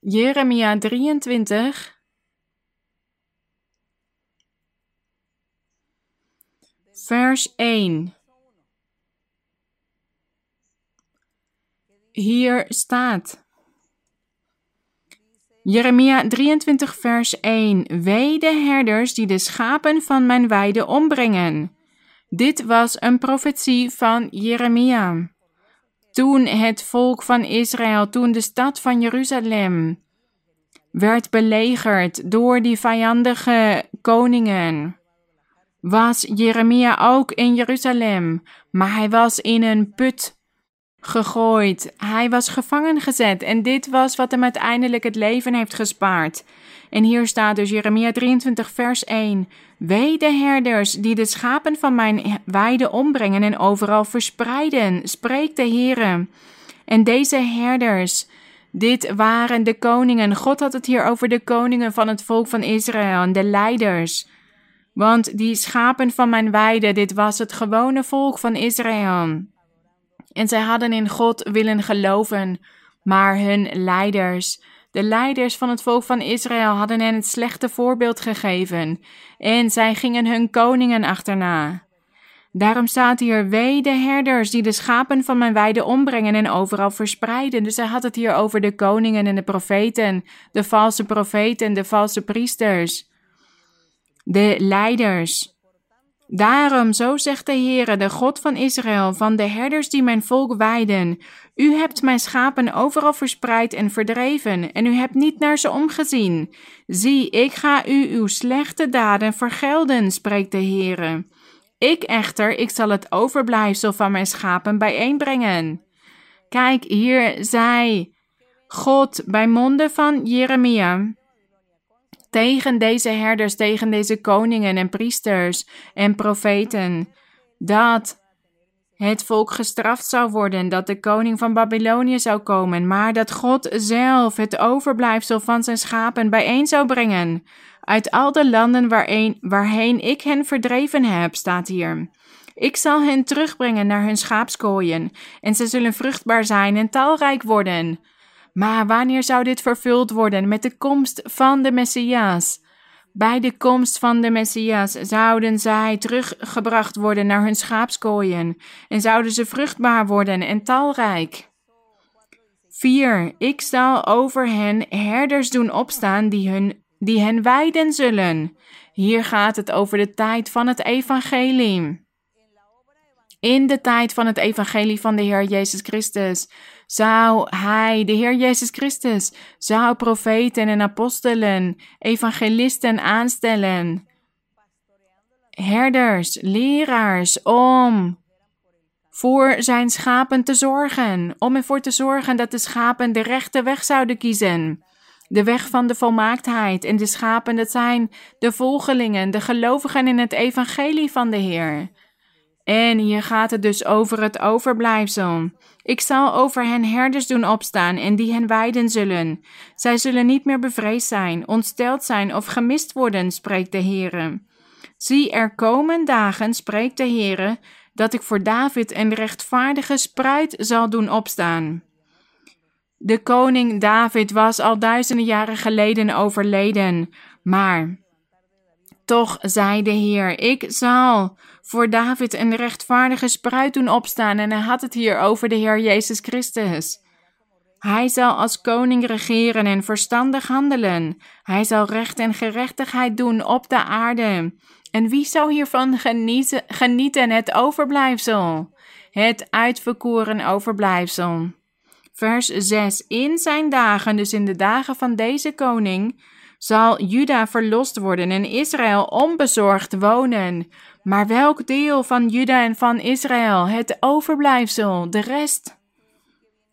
Jeremia 23. Vers 1. Hier staat. Jeremia 23, vers 1. Wee de herders die de schapen van mijn weide ombrengen. Dit was een profetie van Jeremia toen het volk van Israël, toen de stad van Jeruzalem werd belegerd door die vijandige koningen, was Jeremia ook in Jeruzalem, maar hij was in een put gegooid. Hij was gevangen gezet en dit was wat hem uiteindelijk het leven heeft gespaard. En hier staat dus Jeremia 23, vers 1. Wee de herders die de schapen van mijn weide ombrengen en overal verspreiden, spreekt de Heere. En deze herders, dit waren de koningen. God had het hier over de koningen van het volk van Israël de leiders. Want die schapen van mijn weide, dit was het gewone volk van Israël. En zij hadden in God willen geloven, maar hun leiders, de leiders van het volk van Israël hadden hen het slechte voorbeeld gegeven en zij gingen hun koningen achterna. Daarom staat hier: Wee de herders die de schapen van mijn weide ombrengen en overal verspreiden. Dus hij had het hier over de koningen en de profeten, de valse profeten, de valse priesters, de leiders. Daarom, zo zegt de Heere, de God van Israël, van de herders die mijn volk weiden. U hebt mijn schapen overal verspreid en verdreven, en u hebt niet naar ze omgezien. Zie, ik ga u uw slechte daden vergelden, spreekt de Heere. Ik echter, ik zal het overblijfsel van mijn schapen bijeenbrengen. Kijk, hier zei God bij monden van Jeremia tegen deze herders, tegen deze koningen en priesters en profeten, dat het volk gestraft zou worden, dat de koning van Babylonië zou komen, maar dat God zelf het overblijfsel van zijn schapen bijeen zou brengen. Uit al de landen waarheen, waarheen ik hen verdreven heb, staat hier. Ik zal hen terugbrengen naar hun schaapskooien, en ze zullen vruchtbaar zijn en talrijk worden. Maar wanneer zou dit vervuld worden met de komst van de Messias? Bij de komst van de Messias zouden zij teruggebracht worden naar hun schaapskooien en zouden ze vruchtbaar worden en talrijk. 4. Ik zal over hen herders doen opstaan die, hun, die hen wijden zullen. Hier gaat het over de tijd van het evangelie. In de tijd van het evangelie van de Heer Jezus Christus zou Hij, de Heer Jezus Christus, zou profeten en apostelen, evangelisten aanstellen, herders, leraars, om voor zijn schapen te zorgen, om ervoor te zorgen dat de schapen de rechte weg zouden kiezen. De weg van de volmaaktheid en de schapen, dat zijn de volgelingen, de gelovigen in het evangelie van de Heer. En hier gaat het dus over het overblijfsel. Ik zal over hen herders doen opstaan en die hen weiden zullen. Zij zullen niet meer bevreesd zijn, ontsteld zijn of gemist worden, spreekt de Heere. Zie, er komen dagen, spreekt de Heere, dat ik voor David een rechtvaardige spruit zal doen opstaan. De koning David was al duizenden jaren geleden overleden, maar toch zei de Heer: Ik zal voor David een rechtvaardige spruit doen opstaan. En hij had het hier over de Heer Jezus Christus. Hij zal als koning regeren en verstandig handelen. Hij zal recht en gerechtigheid doen op de aarde. En wie zou hiervan genieten, genieten het overblijfsel? Het uitverkoren overblijfsel. Vers 6. In zijn dagen, dus in de dagen van deze koning, zal Juda verlost worden en Israël onbezorgd wonen. Maar welk deel van Juda en van Israël? Het overblijfsel, de rest.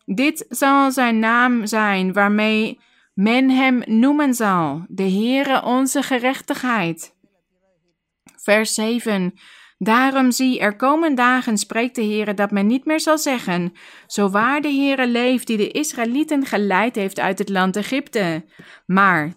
Dit zal zijn naam zijn waarmee men hem noemen zal, de Heere onze gerechtigheid. Vers 7. Daarom zie, er komen dagen, spreekt de Heere, dat men niet meer zal zeggen, zo waar de Heere leeft, die de Israëlieten geleid heeft uit het land Egypte. Maar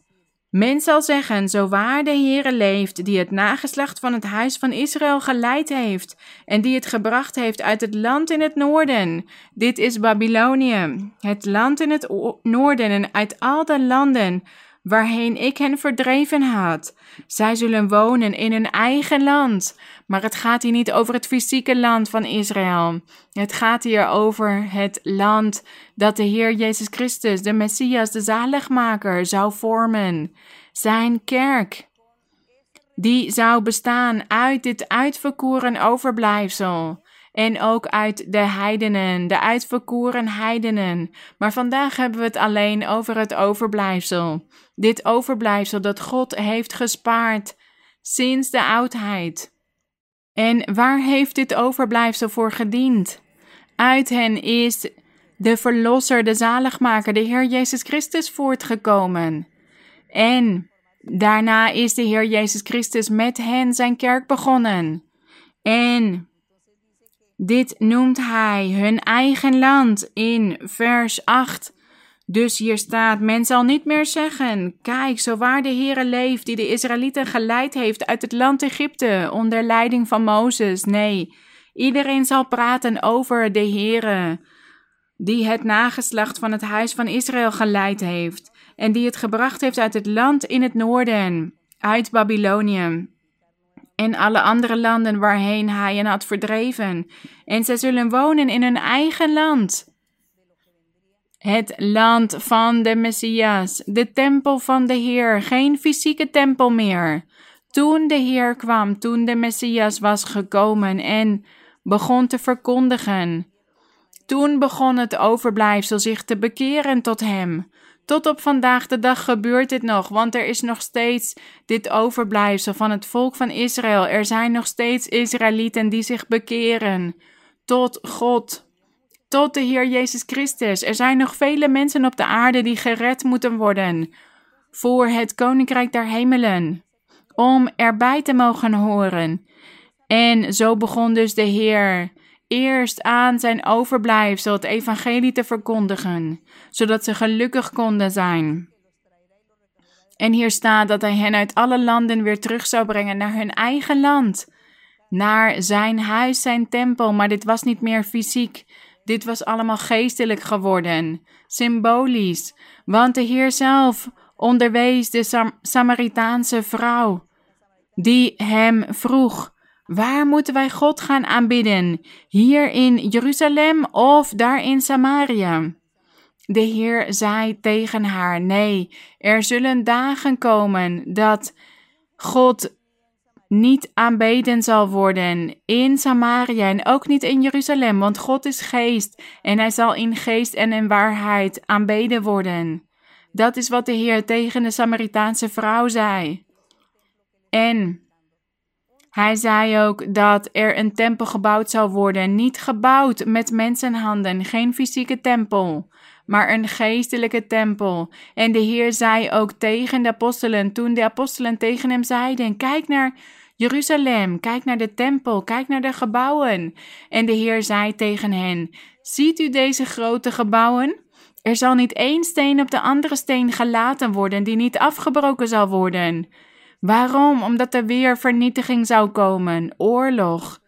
men zal zeggen, zo waar de Heere leeft, die het nageslacht van het huis van Israël geleid heeft, en die het gebracht heeft uit het land in het noorden. Dit is Babylonië, het land in het noorden en uit al de landen waarheen ik hen verdreven had. Zij zullen wonen in hun eigen land. Maar het gaat hier niet over het fysieke land van Israël. Het gaat hier over het land dat de Heer Jezus Christus, de Messias, de zaligmaker, zou vormen. Zijn kerk. Die zou bestaan uit dit uitverkoren overblijfsel. En ook uit de heidenen, de uitverkoren heidenen. Maar vandaag hebben we het alleen over het overblijfsel. Dit overblijfsel dat God heeft gespaard sinds de oudheid. En waar heeft dit overblijfsel voor gediend? Uit hen is de Verlosser, de Zaligmaker, de Heer Jezus Christus voortgekomen. En daarna is de Heer Jezus Christus met hen zijn kerk begonnen. En dit noemt hij hun eigen land in vers 8. Dus hier staat: Men zal niet meer zeggen: Kijk, zo waar de Heere leeft, die de Israëlieten geleid heeft uit het land Egypte onder leiding van Mozes. Nee, iedereen zal praten over de Heere, die het nageslacht van het huis van Israël geleid heeft en die het gebracht heeft uit het land in het noorden, uit Babylonië en alle andere landen waarheen hij hen had verdreven. En zij zullen wonen in hun eigen land. Het land van de Messias, de tempel van de Heer, geen fysieke tempel meer. Toen de Heer kwam, toen de Messias was gekomen en begon te verkondigen. Toen begon het overblijfsel zich te bekeren tot hem. Tot op vandaag de dag gebeurt dit nog, want er is nog steeds dit overblijfsel van het volk van Israël. Er zijn nog steeds Israëlieten die zich bekeren tot God, tot de Heer Jezus Christus. Er zijn nog vele mensen op de aarde die gered moeten worden. voor het koninkrijk der hemelen, om erbij te mogen horen. En zo begon dus de Heer eerst aan zijn overblijfsel het evangelie te verkondigen, zodat ze gelukkig konden zijn. En hier staat dat hij hen uit alle landen weer terug zou brengen naar hun eigen land, naar zijn huis, zijn tempel, maar dit was niet meer fysiek. Dit was allemaal geestelijk geworden, symbolisch, want de Heer zelf onderwees de Sam Samaritaanse vrouw, die hem vroeg: Waar moeten wij God gaan aanbidden? Hier in Jeruzalem of daar in Samaria? De Heer zei tegen haar: Nee, er zullen dagen komen dat God niet aanbeden zal worden in Samaria en ook niet in Jeruzalem, want God is geest en hij zal in geest en in waarheid aanbeden worden. Dat is wat de Heer tegen de Samaritaanse vrouw zei. En hij zei ook dat er een tempel gebouwd zou worden, niet gebouwd met mensenhanden, geen fysieke tempel, maar een geestelijke tempel. En de Heer zei ook tegen de apostelen, toen de apostelen tegen hem zeiden: Kijk naar Jeruzalem, kijk naar de tempel, kijk naar de gebouwen. En de Heer zei tegen hen: Ziet u deze grote gebouwen? Er zal niet één steen op de andere steen gelaten worden die niet afgebroken zal worden. Waarom? Omdat er weer vernietiging zou komen, oorlog.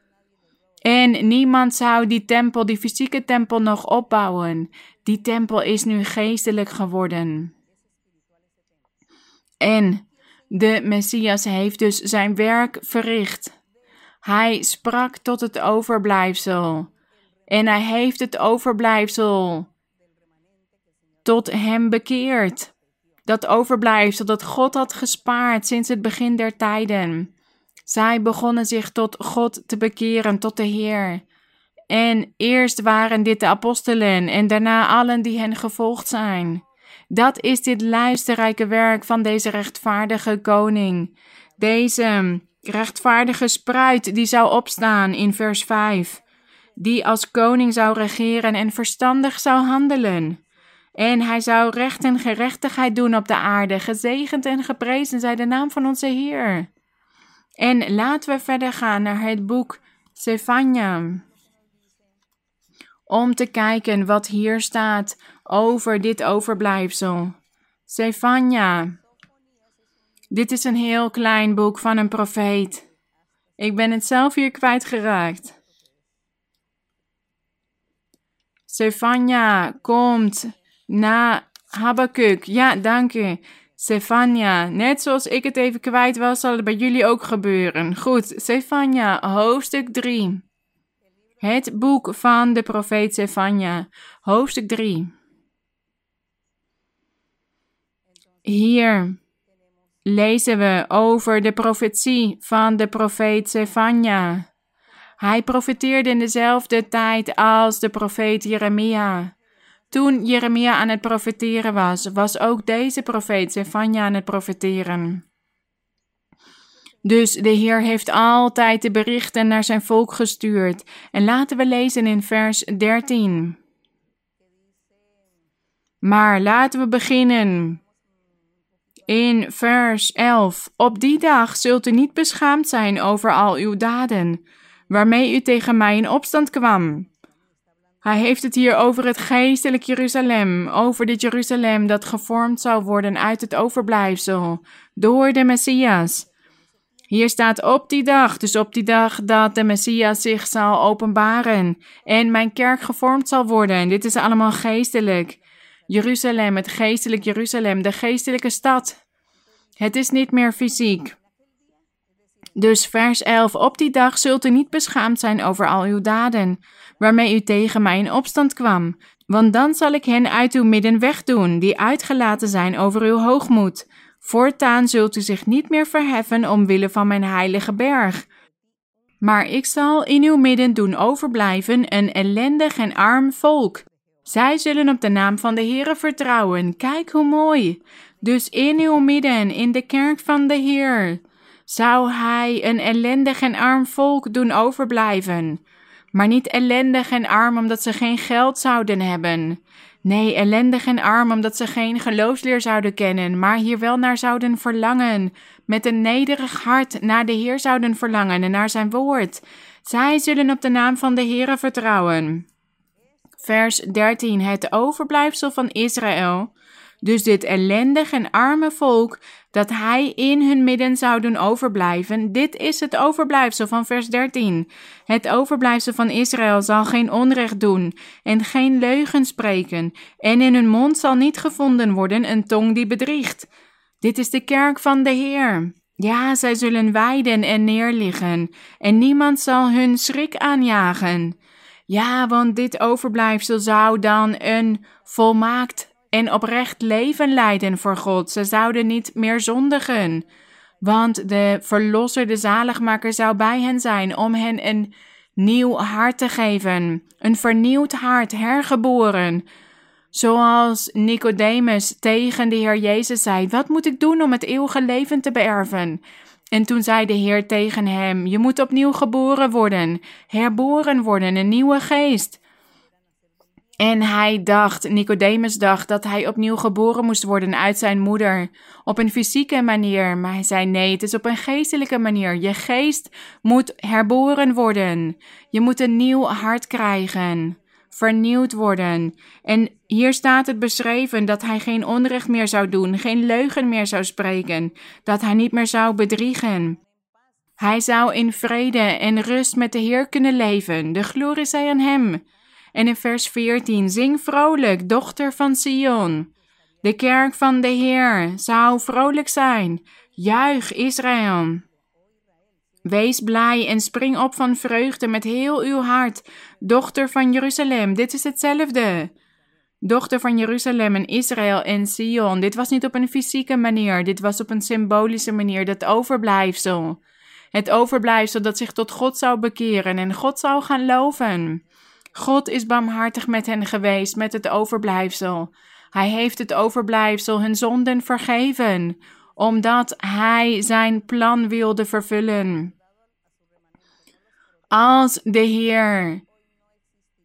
En niemand zou die tempel, die fysieke tempel, nog opbouwen. Die tempel is nu geestelijk geworden. En de Messias heeft dus zijn werk verricht. Hij sprak tot het overblijfsel. En hij heeft het overblijfsel tot hem bekeerd. Dat overblijfsel dat God had gespaard sinds het begin der tijden. Zij begonnen zich tot God te bekeren, tot de Heer. En eerst waren dit de apostelen en daarna allen die hen gevolgd zijn. Dat is dit luisterrijke werk van deze rechtvaardige koning. Deze rechtvaardige spruit die zou opstaan in vers 5. Die als koning zou regeren en verstandig zou handelen. En hij zou recht en gerechtigheid doen op de aarde. Gezegend en geprezen zij de naam van onze Heer. En laten we verder gaan naar het boek Sefania. Om te kijken wat hier staat over dit overblijfsel. Sefania. Dit is een heel klein boek van een profeet. Ik ben het zelf hier kwijtgeraakt. Sefania komt na Habakuk. Ja, dank u. Stefania, net zoals ik het even kwijt was, zal het bij jullie ook gebeuren. Goed, Stefania, hoofdstuk 3. Het boek van de profeet Stefania, hoofdstuk 3. Hier lezen we over de profetie van de profeet Stefania. Hij profeteerde in dezelfde tijd als de profeet Jeremia. Toen Jeremia aan het profeteren was, was ook deze profeet Zefania aan het profeteren. Dus de Heer heeft altijd de berichten naar zijn volk gestuurd. En laten we lezen in vers 13. Maar laten we beginnen. In vers 11. Op die dag zult u niet beschaamd zijn over al uw daden, waarmee u tegen mij in opstand kwam. Hij heeft het hier over het geestelijk Jeruzalem, over dit Jeruzalem dat gevormd zou worden uit het overblijfsel door de Messias. Hier staat op die dag, dus op die dag dat de Messias zich zal openbaren en mijn kerk gevormd zal worden. Dit is allemaal geestelijk. Jeruzalem, het geestelijk Jeruzalem, de geestelijke stad. Het is niet meer fysiek. Dus vers 11: Op die dag zult u niet beschaamd zijn over al uw daden, waarmee u tegen mij in opstand kwam. Want dan zal ik hen uit uw midden wegdoen, die uitgelaten zijn over uw hoogmoed. Voortaan zult u zich niet meer verheffen omwille van mijn heilige berg. Maar ik zal in uw midden doen overblijven een ellendig en arm volk. Zij zullen op de naam van de Heere vertrouwen. Kijk hoe mooi. Dus in uw midden, in de kerk van de Heer, zou hij een ellendig en arm volk doen overblijven. Maar niet ellendig en arm omdat ze geen geld zouden hebben. Nee, ellendig en arm omdat ze geen geloofsleer zouden kennen, maar hier wel naar zouden verlangen. Met een nederig hart naar de Heer zouden verlangen en naar zijn woord. Zij zullen op de naam van de Heere vertrouwen. Vers 13. Het overblijfsel van Israël. Dus dit ellendig en arme volk dat hij in hun midden zou doen overblijven. Dit is het overblijfsel van vers 13. Het overblijfsel van Israël zal geen onrecht doen en geen leugen spreken, en in hun mond zal niet gevonden worden een tong die bedriegt. Dit is de kerk van de Heer. Ja, zij zullen weiden en neerliggen, en niemand zal hun schrik aanjagen. Ja, want dit overblijfsel zou dan een volmaakt en oprecht leven leiden voor God. Ze zouden niet meer zondigen. Want de verlosser, de zaligmaker, zou bij hen zijn om hen een nieuw hart te geven. Een vernieuwd hart, hergeboren. Zoals Nicodemus tegen de Heer Jezus zei: Wat moet ik doen om het eeuwige leven te beërven? En toen zei de Heer tegen hem: Je moet opnieuw geboren worden, herboren worden, een nieuwe geest. En hij dacht, Nicodemus dacht, dat hij opnieuw geboren moest worden uit zijn moeder. Op een fysieke manier. Maar hij zei: nee, het is op een geestelijke manier. Je geest moet herboren worden. Je moet een nieuw hart krijgen. Vernieuwd worden. En hier staat het beschreven dat hij geen onrecht meer zou doen, geen leugen meer zou spreken, dat hij niet meer zou bedriegen. Hij zou in vrede en rust met de Heer kunnen leven. De glorie zij aan hem. En in vers 14: Zing vrolijk, dochter van Sion. De kerk van de Heer zou vrolijk zijn. Juich Israël. Wees blij en spring op van vreugde met heel uw hart, dochter van Jeruzalem. Dit is hetzelfde. Dochter van Jeruzalem en Israël en Sion. Dit was niet op een fysieke manier, dit was op een symbolische manier, dat overblijfsel. Het overblijfsel dat zich tot God zou bekeren en God zou gaan loven. God is barmhartig met hen geweest, met het overblijfsel. Hij heeft het overblijfsel hun zonden vergeven, omdat hij zijn plan wilde vervullen. Als de Heer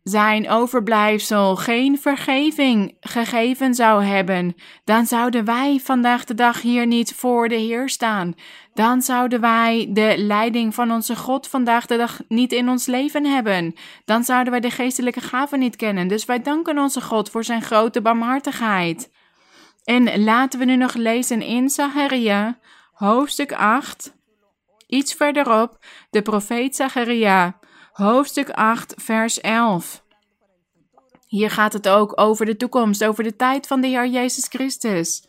zijn overblijfsel geen vergeving gegeven zou hebben, dan zouden wij vandaag de dag hier niet voor de Heer staan. Dan zouden wij de leiding van onze God vandaag de dag niet in ons leven hebben. Dan zouden wij de geestelijke gaven niet kennen. Dus wij danken onze God voor zijn grote barmhartigheid. En laten we nu nog lezen in Zacharia, hoofdstuk 8. Iets verderop, de profeet Zacharia, hoofdstuk 8, vers 11. Hier gaat het ook over de toekomst, over de tijd van de Heer Jezus Christus.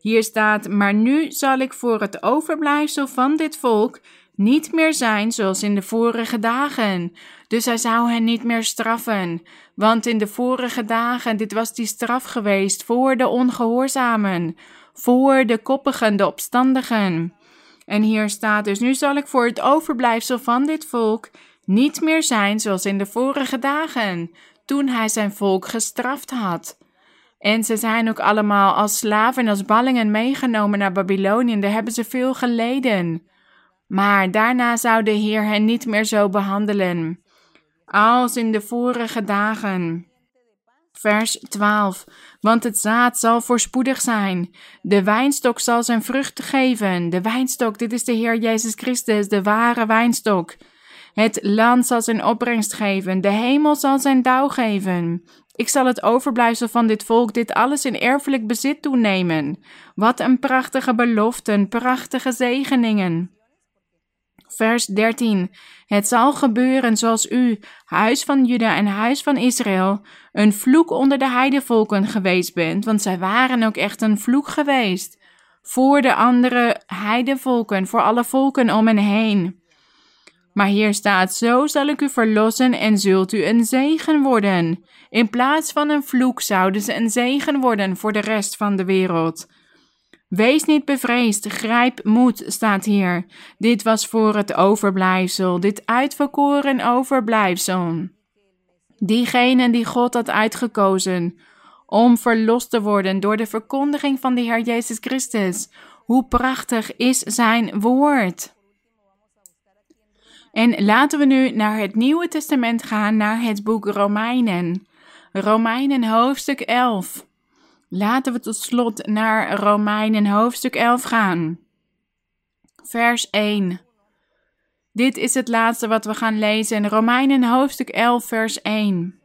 Hier staat: Maar nu zal ik voor het overblijfsel van dit volk niet meer zijn zoals in de vorige dagen. Dus hij zou hen niet meer straffen. Want in de vorige dagen, dit was die straf geweest voor de ongehoorzamen, voor de koppigen, de opstandigen. En hier staat dus: Nu zal ik voor het overblijfsel van dit volk niet meer zijn zoals in de vorige dagen, toen hij zijn volk gestraft had. En ze zijn ook allemaal als slaven en als ballingen meegenomen naar Babylonië. Daar hebben ze veel geleden. Maar daarna zou de Heer hen niet meer zo behandelen. Als in de vorige dagen. Vers 12. Want het zaad zal voorspoedig zijn. De wijnstok zal zijn vrucht geven. De wijnstok, dit is de Heer Jezus Christus, de ware wijnstok. Het land zal zijn opbrengst geven. De hemel zal zijn dauw geven. Ik zal het overblijfsel van dit volk dit alles in erfelijk bezit toenemen. Wat een prachtige beloften, prachtige zegeningen. Vers 13. Het zal gebeuren zoals u, huis van Juda en huis van Israël, een vloek onder de heidevolken geweest bent, want zij waren ook echt een vloek geweest. Voor de andere heidevolken, voor alle volken om hen heen. Maar hier staat: Zo zal ik u verlossen en zult u een zegen worden. In plaats van een vloek zouden ze een zegen worden voor de rest van de wereld. Wees niet bevreesd, grijp moed, staat hier. Dit was voor het overblijfsel, dit uitverkoren overblijfsel. Diegenen die God had uitgekozen om verlost te worden door de verkondiging van de Heer Jezus Christus. Hoe prachtig is zijn woord! En laten we nu naar het Nieuwe Testament gaan, naar het boek Romeinen. Romeinen hoofdstuk 11. Laten we tot slot naar Romeinen hoofdstuk 11 gaan. Vers 1. Dit is het laatste wat we gaan lezen. Romeinen hoofdstuk 11, vers 1.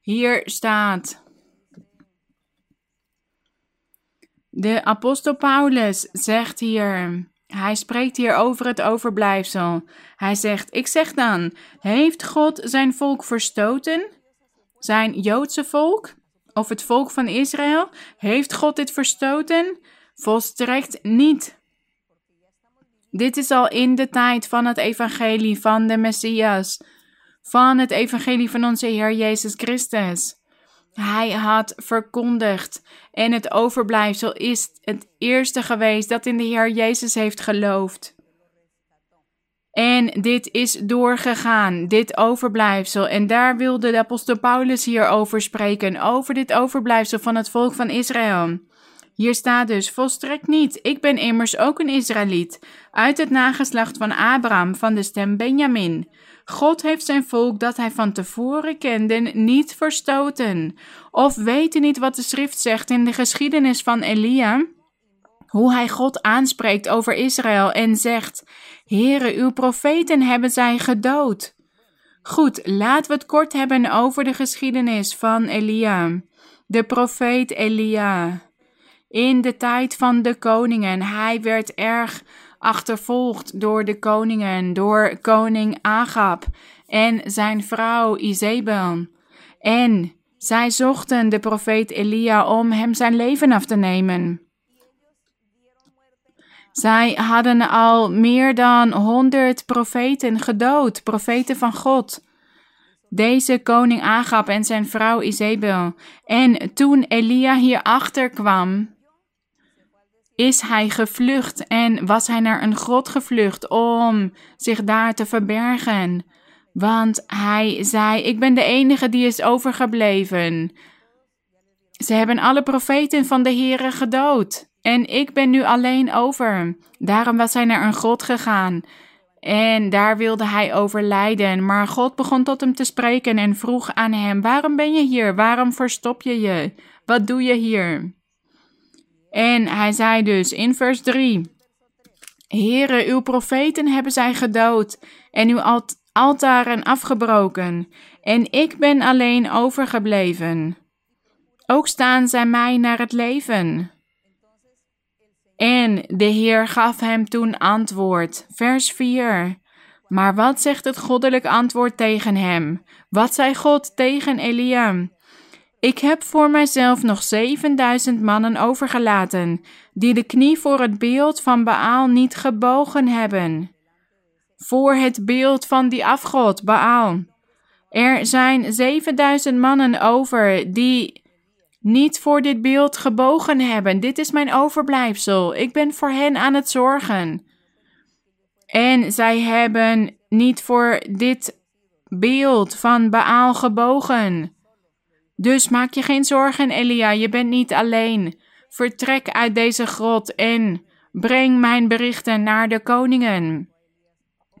Hier staat. De apostel Paulus zegt hier. Hij spreekt hier over het overblijfsel. Hij zegt: Ik zeg dan, heeft God zijn volk verstoten? Zijn Joodse volk? Of het volk van Israël? Heeft God dit verstoten? Volstrekt niet. Dit is al in de tijd van het evangelie van de Messias, van het evangelie van onze Heer Jezus Christus. Hij had verkondigd en het overblijfsel is het eerste geweest dat in de Heer Jezus heeft geloofd. En dit is doorgegaan, dit overblijfsel. En daar wilde de apostel Paulus hier over spreken, over dit overblijfsel van het volk van Israël. Hier staat dus volstrekt niet. Ik ben immers ook een Israëliet, uit het nageslacht van Abraham, van de stem Benjamin. God heeft zijn volk dat hij van tevoren kende niet verstoten. Of weten niet wat de schrift zegt in de geschiedenis van Elia? Hoe hij God aanspreekt over Israël en zegt: Heere, uw profeten hebben zij gedood. Goed, laten we het kort hebben over de geschiedenis van Elia. De profeet Elia in de tijd van de koningen. Hij werd erg achtervolgd door de koningen, door koning Agab en zijn vrouw Izebel. En zij zochten de profeet Elia om hem zijn leven af te nemen. Zij hadden al meer dan honderd profeten gedood, profeten van God. Deze koning Agab en zijn vrouw Izebel. En toen Elia hierachter kwam, is hij gevlucht en was hij naar een grot gevlucht om zich daar te verbergen. Want hij zei: Ik ben de enige die is overgebleven. Ze hebben alle profeten van de Heere gedood. En ik ben nu alleen over. Daarom was hij naar een grot gegaan. En daar wilde hij overlijden. Maar God begon tot hem te spreken en vroeg aan hem: Waarom ben je hier? Waarom verstop je je? Wat doe je hier? En hij zei dus in vers 3: Heere, uw profeten hebben zij gedood en uw alt altaren afgebroken, en ik ben alleen overgebleven. Ook staan zij mij naar het leven. En de Heer gaf hem toen antwoord. Vers 4. Maar wat zegt het goddelijk antwoord tegen hem? Wat zei God tegen Elia? Ik heb voor mijzelf nog 7000 mannen overgelaten, die de knie voor het beeld van Baal niet gebogen hebben. Voor het beeld van die afgod, Baal. Er zijn 7000 mannen over die niet voor dit beeld gebogen hebben. Dit is mijn overblijfsel. Ik ben voor hen aan het zorgen. En zij hebben niet voor dit beeld van Baal gebogen. Dus maak je geen zorgen, Elia, je bent niet alleen. Vertrek uit deze grot en breng mijn berichten naar de koningen.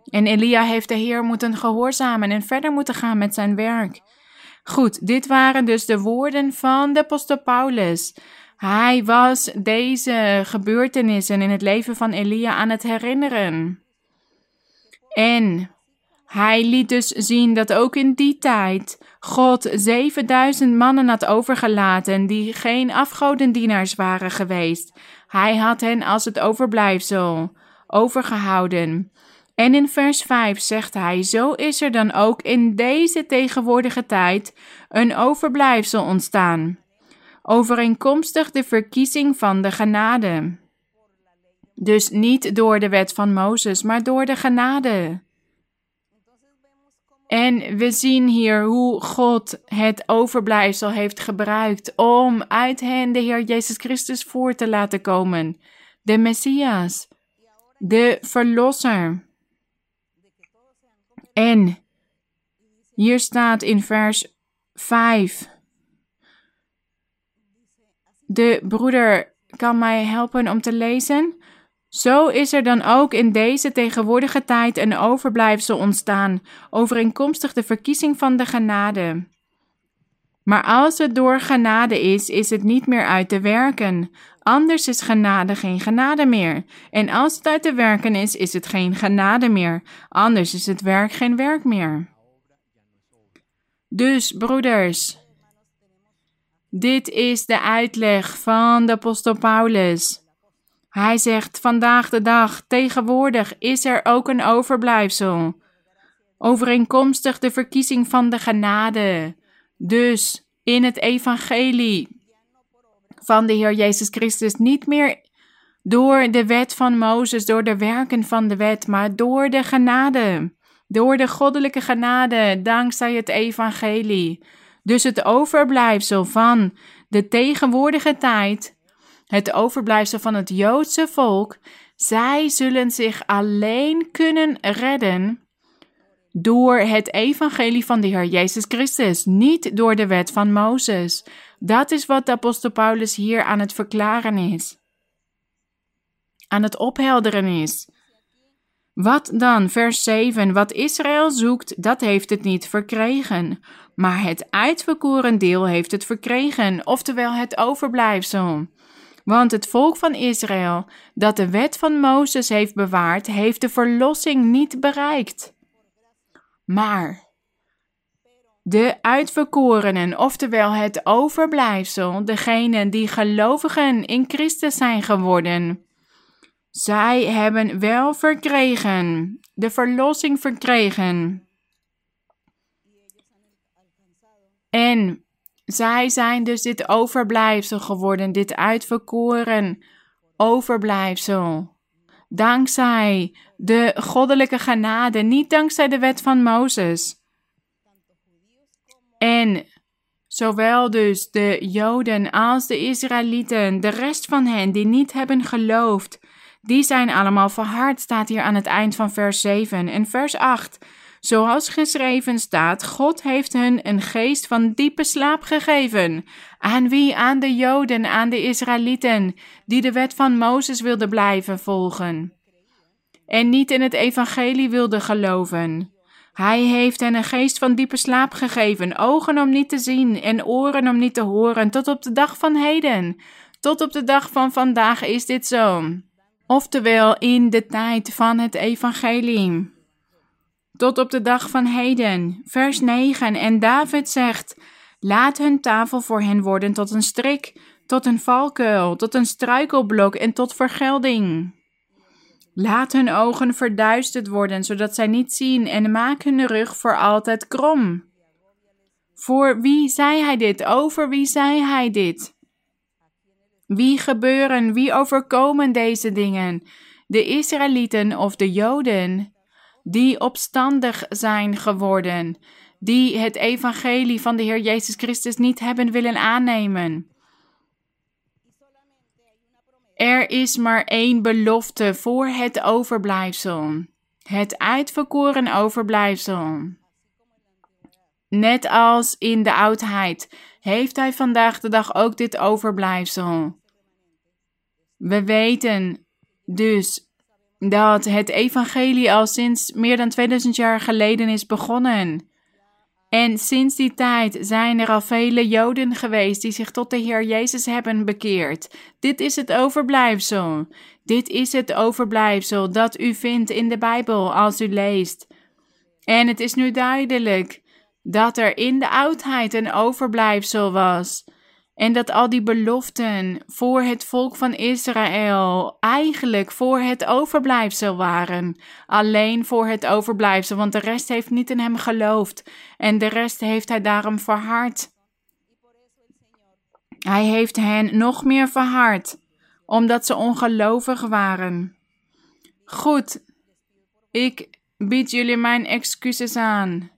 En Elia heeft de Heer moeten gehoorzamen en verder moeten gaan met zijn werk. Goed, dit waren dus de woorden van de apostel Paulus. Hij was deze gebeurtenissen in het leven van Elia aan het herinneren. En hij liet dus zien dat ook in die tijd God 7000 mannen had overgelaten die geen afgodendienaars waren geweest. Hij had hen als het overblijfsel overgehouden. En in vers 5 zegt hij: Zo is er dan ook in deze tegenwoordige tijd een overblijfsel ontstaan, overeenkomstig de verkiezing van de genade. Dus niet door de wet van Mozes, maar door de genade. En we zien hier hoe God het overblijfsel heeft gebruikt om uit hen de Heer Jezus Christus voor te laten komen. De Messias, de Verlosser. En hier staat in vers 5. De broeder kan mij helpen om te lezen. Zo is er dan ook in deze tegenwoordige tijd een overblijfsel ontstaan, overeenkomstig de verkiezing van de genade. Maar als het door genade is, is het niet meer uit te werken. Anders is genade geen genade meer. En als het uit te werken is, is het geen genade meer. Anders is het werk geen werk meer. Dus, broeders, dit is de uitleg van de apostel Paulus. Hij zegt vandaag de dag, tegenwoordig is er ook een overblijfsel. Overeenkomstig de verkiezing van de genade. Dus in het evangelie van de Heer Jezus Christus niet meer door de wet van Mozes, door de werken van de wet, maar door de genade. Door de goddelijke genade, dankzij het evangelie. Dus het overblijfsel van de tegenwoordige tijd het overblijfsel van het Joodse volk, zij zullen zich alleen kunnen redden door het evangelie van de Heer Jezus Christus, niet door de wet van Mozes. Dat is wat de apostel Paulus hier aan het verklaren is. Aan het ophelderen is. Wat dan, vers 7, wat Israël zoekt, dat heeft het niet verkregen, maar het uitverkoren deel heeft het verkregen, oftewel het overblijfsel. Want het volk van Israël, dat de wet van Mozes heeft bewaard, heeft de verlossing niet bereikt. Maar de uitverkorenen, oftewel het overblijfsel, degenen die gelovigen in Christus zijn geworden, zij hebben wel verkregen, de verlossing verkregen. En zij zijn dus dit overblijfsel geworden, dit uitverkoren overblijfsel. Dankzij de goddelijke genade, niet dankzij de wet van Mozes. En zowel dus de Joden als de Israëlieten, de rest van hen die niet hebben geloofd, die zijn allemaal verhard, staat hier aan het eind van vers 7 en vers 8. Zoals geschreven staat, God heeft hun een geest van diepe slaap gegeven. Aan wie? Aan de Joden, aan de Israëlieten, die de wet van Mozes wilden blijven volgen. En niet in het evangelie wilden geloven. Hij heeft hen een geest van diepe slaap gegeven, ogen om niet te zien en oren om niet te horen, tot op de dag van heden. Tot op de dag van vandaag is dit zo. Oftewel in de tijd van het evangelie tot op de dag van heden. Vers 9. En David zegt: Laat hun tafel voor hen worden tot een strik, tot een valkuil, tot een struikelblok en tot vergelding. Laat hun ogen verduisterd worden, zodat zij niet zien, en maak hun rug voor altijd krom. Voor wie zei hij dit? Over wie zei hij dit? Wie gebeuren, wie overkomen deze dingen? De Israëlieten of de Joden? Die opstandig zijn geworden, die het evangelie van de Heer Jezus Christus niet hebben willen aannemen. Er is maar één belofte voor het overblijfsel, het uitverkoren overblijfsel. Net als in de oudheid heeft hij vandaag de dag ook dit overblijfsel. We weten dus dat het evangelie al sinds meer dan 2000 jaar geleden is begonnen. En sinds die tijd zijn er al vele Joden geweest die zich tot de Heer Jezus hebben bekeerd. Dit is het overblijfsel. Dit is het overblijfsel dat u vindt in de Bijbel als u leest. En het is nu duidelijk dat er in de oudheid een overblijfsel was en dat al die beloften voor het volk van Israël eigenlijk voor het overblijfsel waren. Alleen voor het overblijfsel, want de rest heeft niet in hem geloofd. En de rest heeft hij daarom verhard. Hij heeft hen nog meer verhard, omdat ze ongelovig waren. Goed, ik bied jullie mijn excuses aan.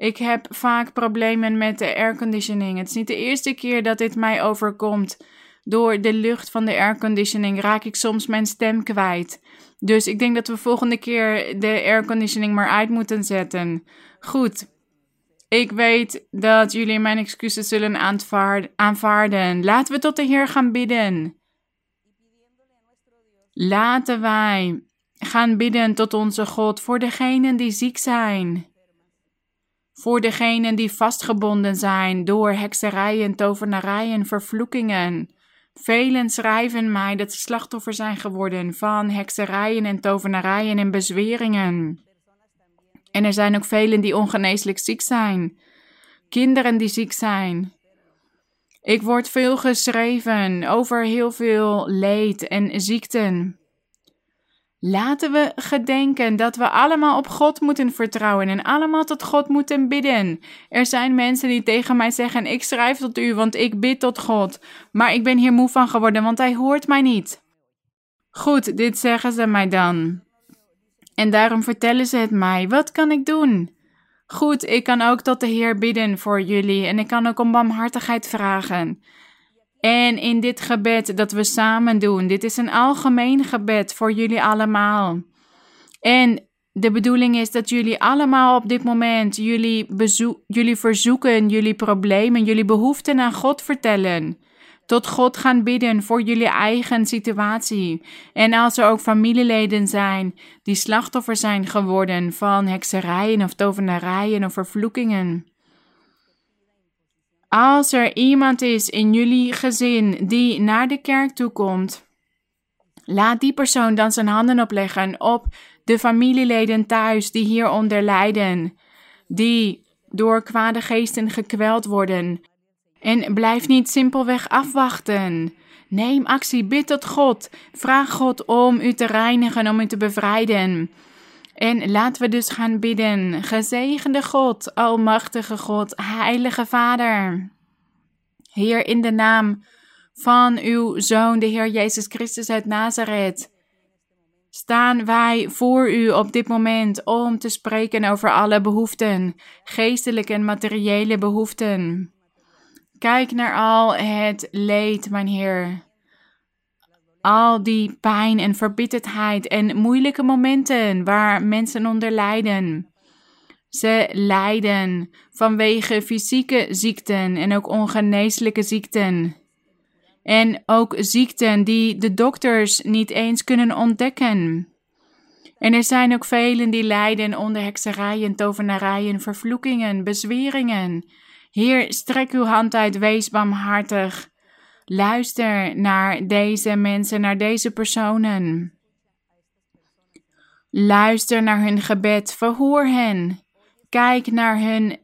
Ik heb vaak problemen met de airconditioning. Het is niet de eerste keer dat dit mij overkomt. Door de lucht van de airconditioning raak ik soms mijn stem kwijt. Dus ik denk dat we volgende keer de airconditioning maar uit moeten zetten. Goed. Ik weet dat jullie mijn excuses zullen aanvaarden. Laten we tot de Heer gaan bidden. Laten wij gaan bidden tot onze God voor degenen die ziek zijn. Voor degenen die vastgebonden zijn door hekserijen, tovenarijen, vervloekingen. Velen schrijven mij dat ze slachtoffer zijn geworden van hekserijen en tovenarijen en bezweringen. En er zijn ook velen die ongeneeslijk ziek zijn. Kinderen die ziek zijn. Ik word veel geschreven over heel veel leed en ziekten. Laten we gedenken dat we allemaal op God moeten vertrouwen en allemaal tot God moeten bidden. Er zijn mensen die tegen mij zeggen: Ik schrijf tot u, want ik bid tot God. Maar ik ben hier moe van geworden, want hij hoort mij niet. Goed, dit zeggen ze mij dan. En daarom vertellen ze het mij. Wat kan ik doen? Goed, ik kan ook tot de Heer bidden voor jullie en ik kan ook om barmhartigheid vragen. En in dit gebed dat we samen doen, dit is een algemeen gebed voor jullie allemaal. En de bedoeling is dat jullie allemaal op dit moment jullie, jullie verzoeken, jullie problemen, jullie behoeften aan God vertellen. Tot God gaan bidden voor jullie eigen situatie. En als er ook familieleden zijn die slachtoffer zijn geworden van hekserijen of tovenarijen of vervloekingen. Als er iemand is in jullie gezin die naar de kerk toe komt, laat die persoon dan zijn handen opleggen op de familieleden thuis die hieronder lijden, die door kwade geesten gekweld worden. En blijf niet simpelweg afwachten. Neem actie, bid tot God. Vraag God om u te reinigen, om u te bevrijden. En laten we dus gaan bidden. Gezegende God, Almachtige God, Heilige Vader. Heer, in de naam van uw Zoon, de Heer Jezus Christus uit Nazareth, staan wij voor u op dit moment om te spreken over alle behoeften, geestelijke en materiële behoeften. Kijk naar al het leed, mijn Heer al die pijn en verbitterdheid en moeilijke momenten waar mensen onder lijden. Ze lijden vanwege fysieke ziekten en ook ongeneeslijke ziekten. En ook ziekten die de dokters niet eens kunnen ontdekken. En er zijn ook velen die lijden onder hekserijen, tovenarijen, vervloekingen, bezweringen. Heer, strek uw hand uit, wees barmhartig. Luister naar deze mensen, naar deze personen. Luister naar hun gebed, verhoor hen. Kijk naar hun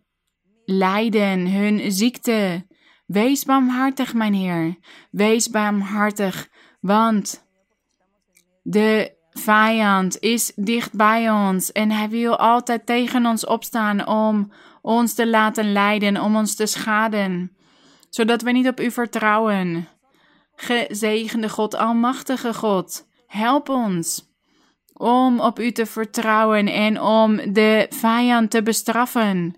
lijden, hun ziekte. Wees barmhartig, mijn Heer. Wees barmhartig, want de vijand is dicht bij ons en hij wil altijd tegen ons opstaan om ons te laten lijden, om ons te schaden zodat we niet op u vertrouwen. Gezegende God, Almachtige God, help ons om op u te vertrouwen en om de vijand te bestraffen.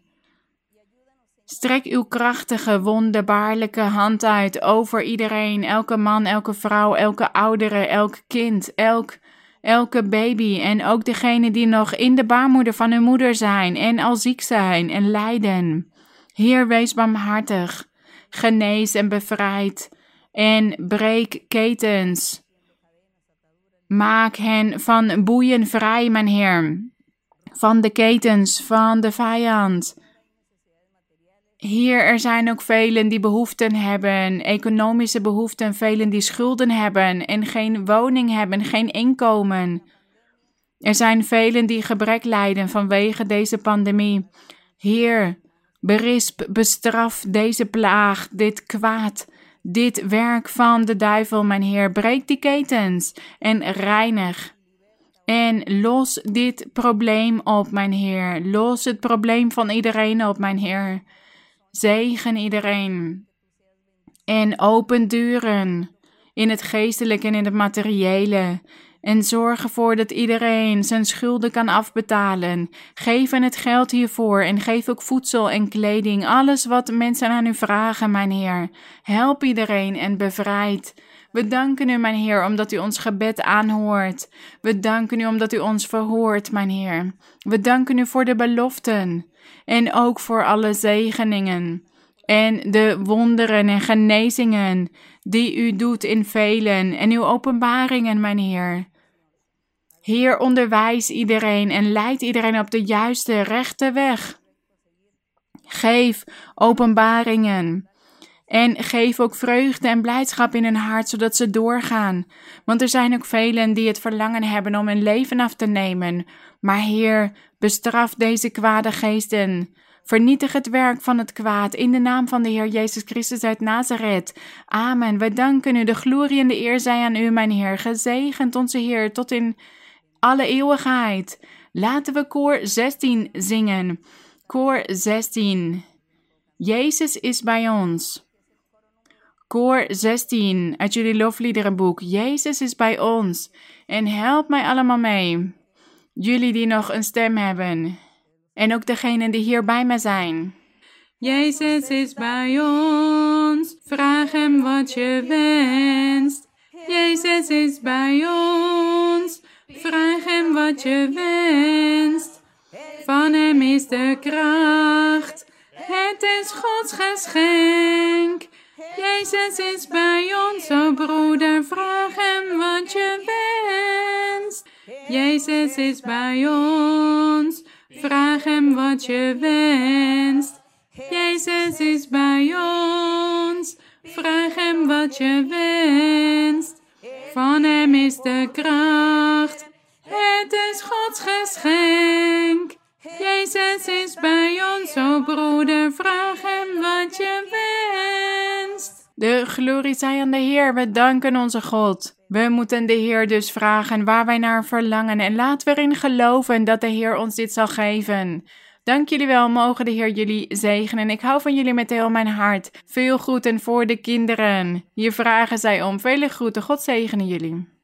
Strek uw krachtige, wonderbaarlijke hand uit over iedereen, elke man, elke vrouw, elke oudere, elk kind, elk, elke baby en ook degene die nog in de baarmoeder van hun moeder zijn en al ziek zijn en lijden. Heer, wees barmhartig genees en bevrijd en breek ketens. Maak hen van boeien vrij, mijn Heer, van de ketens van de vijand. Hier, er zijn ook velen die behoeften hebben, economische behoeften, velen die schulden hebben en geen woning hebben, geen inkomen. Er zijn velen die gebrek lijden vanwege deze pandemie. Heer, Berisp, bestraf deze plaag, dit kwaad, dit werk van de duivel, mijn Heer. Breek die ketens en reinig. En los dit probleem op, mijn Heer. Los het probleem van iedereen op, mijn Heer. Zegen iedereen. En open deuren in het geestelijke en in het materiële. En zorg ervoor dat iedereen zijn schulden kan afbetalen. Geef hen het geld hiervoor en geef ook voedsel en kleding. Alles wat mensen aan u vragen, mijn Heer. Help iedereen en bevrijd. We danken u, mijn Heer, omdat u ons gebed aanhoort. We danken u omdat u ons verhoort, mijn Heer. We danken u voor de beloften en ook voor alle zegeningen. En de wonderen en genezingen die u doet in velen en uw openbaringen, mijn Heer. Heer, onderwijs iedereen en leid iedereen op de juiste, rechte weg. Geef openbaringen. En geef ook vreugde en blijdschap in hun hart, zodat ze doorgaan. Want er zijn ook velen die het verlangen hebben om hun leven af te nemen. Maar Heer, bestraf deze kwade geesten. Vernietig het werk van het kwaad in de naam van de Heer Jezus Christus uit Nazareth. Amen. We danken u. De glorie en de eer zij aan u, mijn Heer. Gezegend onze Heer tot in alle eeuwigheid. Laten we koor 16 zingen. Koor 16. Jezus is bij ons. Koor 16 uit jullie lofliederenboek. Jezus is bij ons. En help mij allemaal mee. Jullie die nog een stem hebben. En ook degenen die hier bij me zijn. Jezus is bij ons. Vraag hem wat je wenst. Jezus is bij ons. Vraag hem wat je wenst. Van hem is de kracht. Het is Gods geschenk. Jezus is bij ons, broeder, vraag hem wat je wenst. Jezus is bij ons, vraag hem wat je wenst. Jezus is bij ons, vraag hem wat je wenst. Van hem is de kracht, het is Gods geschenk. Jezus is bij ons, o broeder, vraag hem wat je wenst. De glorie zij aan de Heer, we danken onze God. We moeten de Heer dus vragen waar wij naar verlangen en laten we erin geloven dat de Heer ons dit zal geven. Dank jullie wel, mogen de Heer jullie zegenen. Ik hou van jullie met heel mijn hart. Veel groeten voor de kinderen. Hier vragen zij om. Vele groeten, God zegene jullie.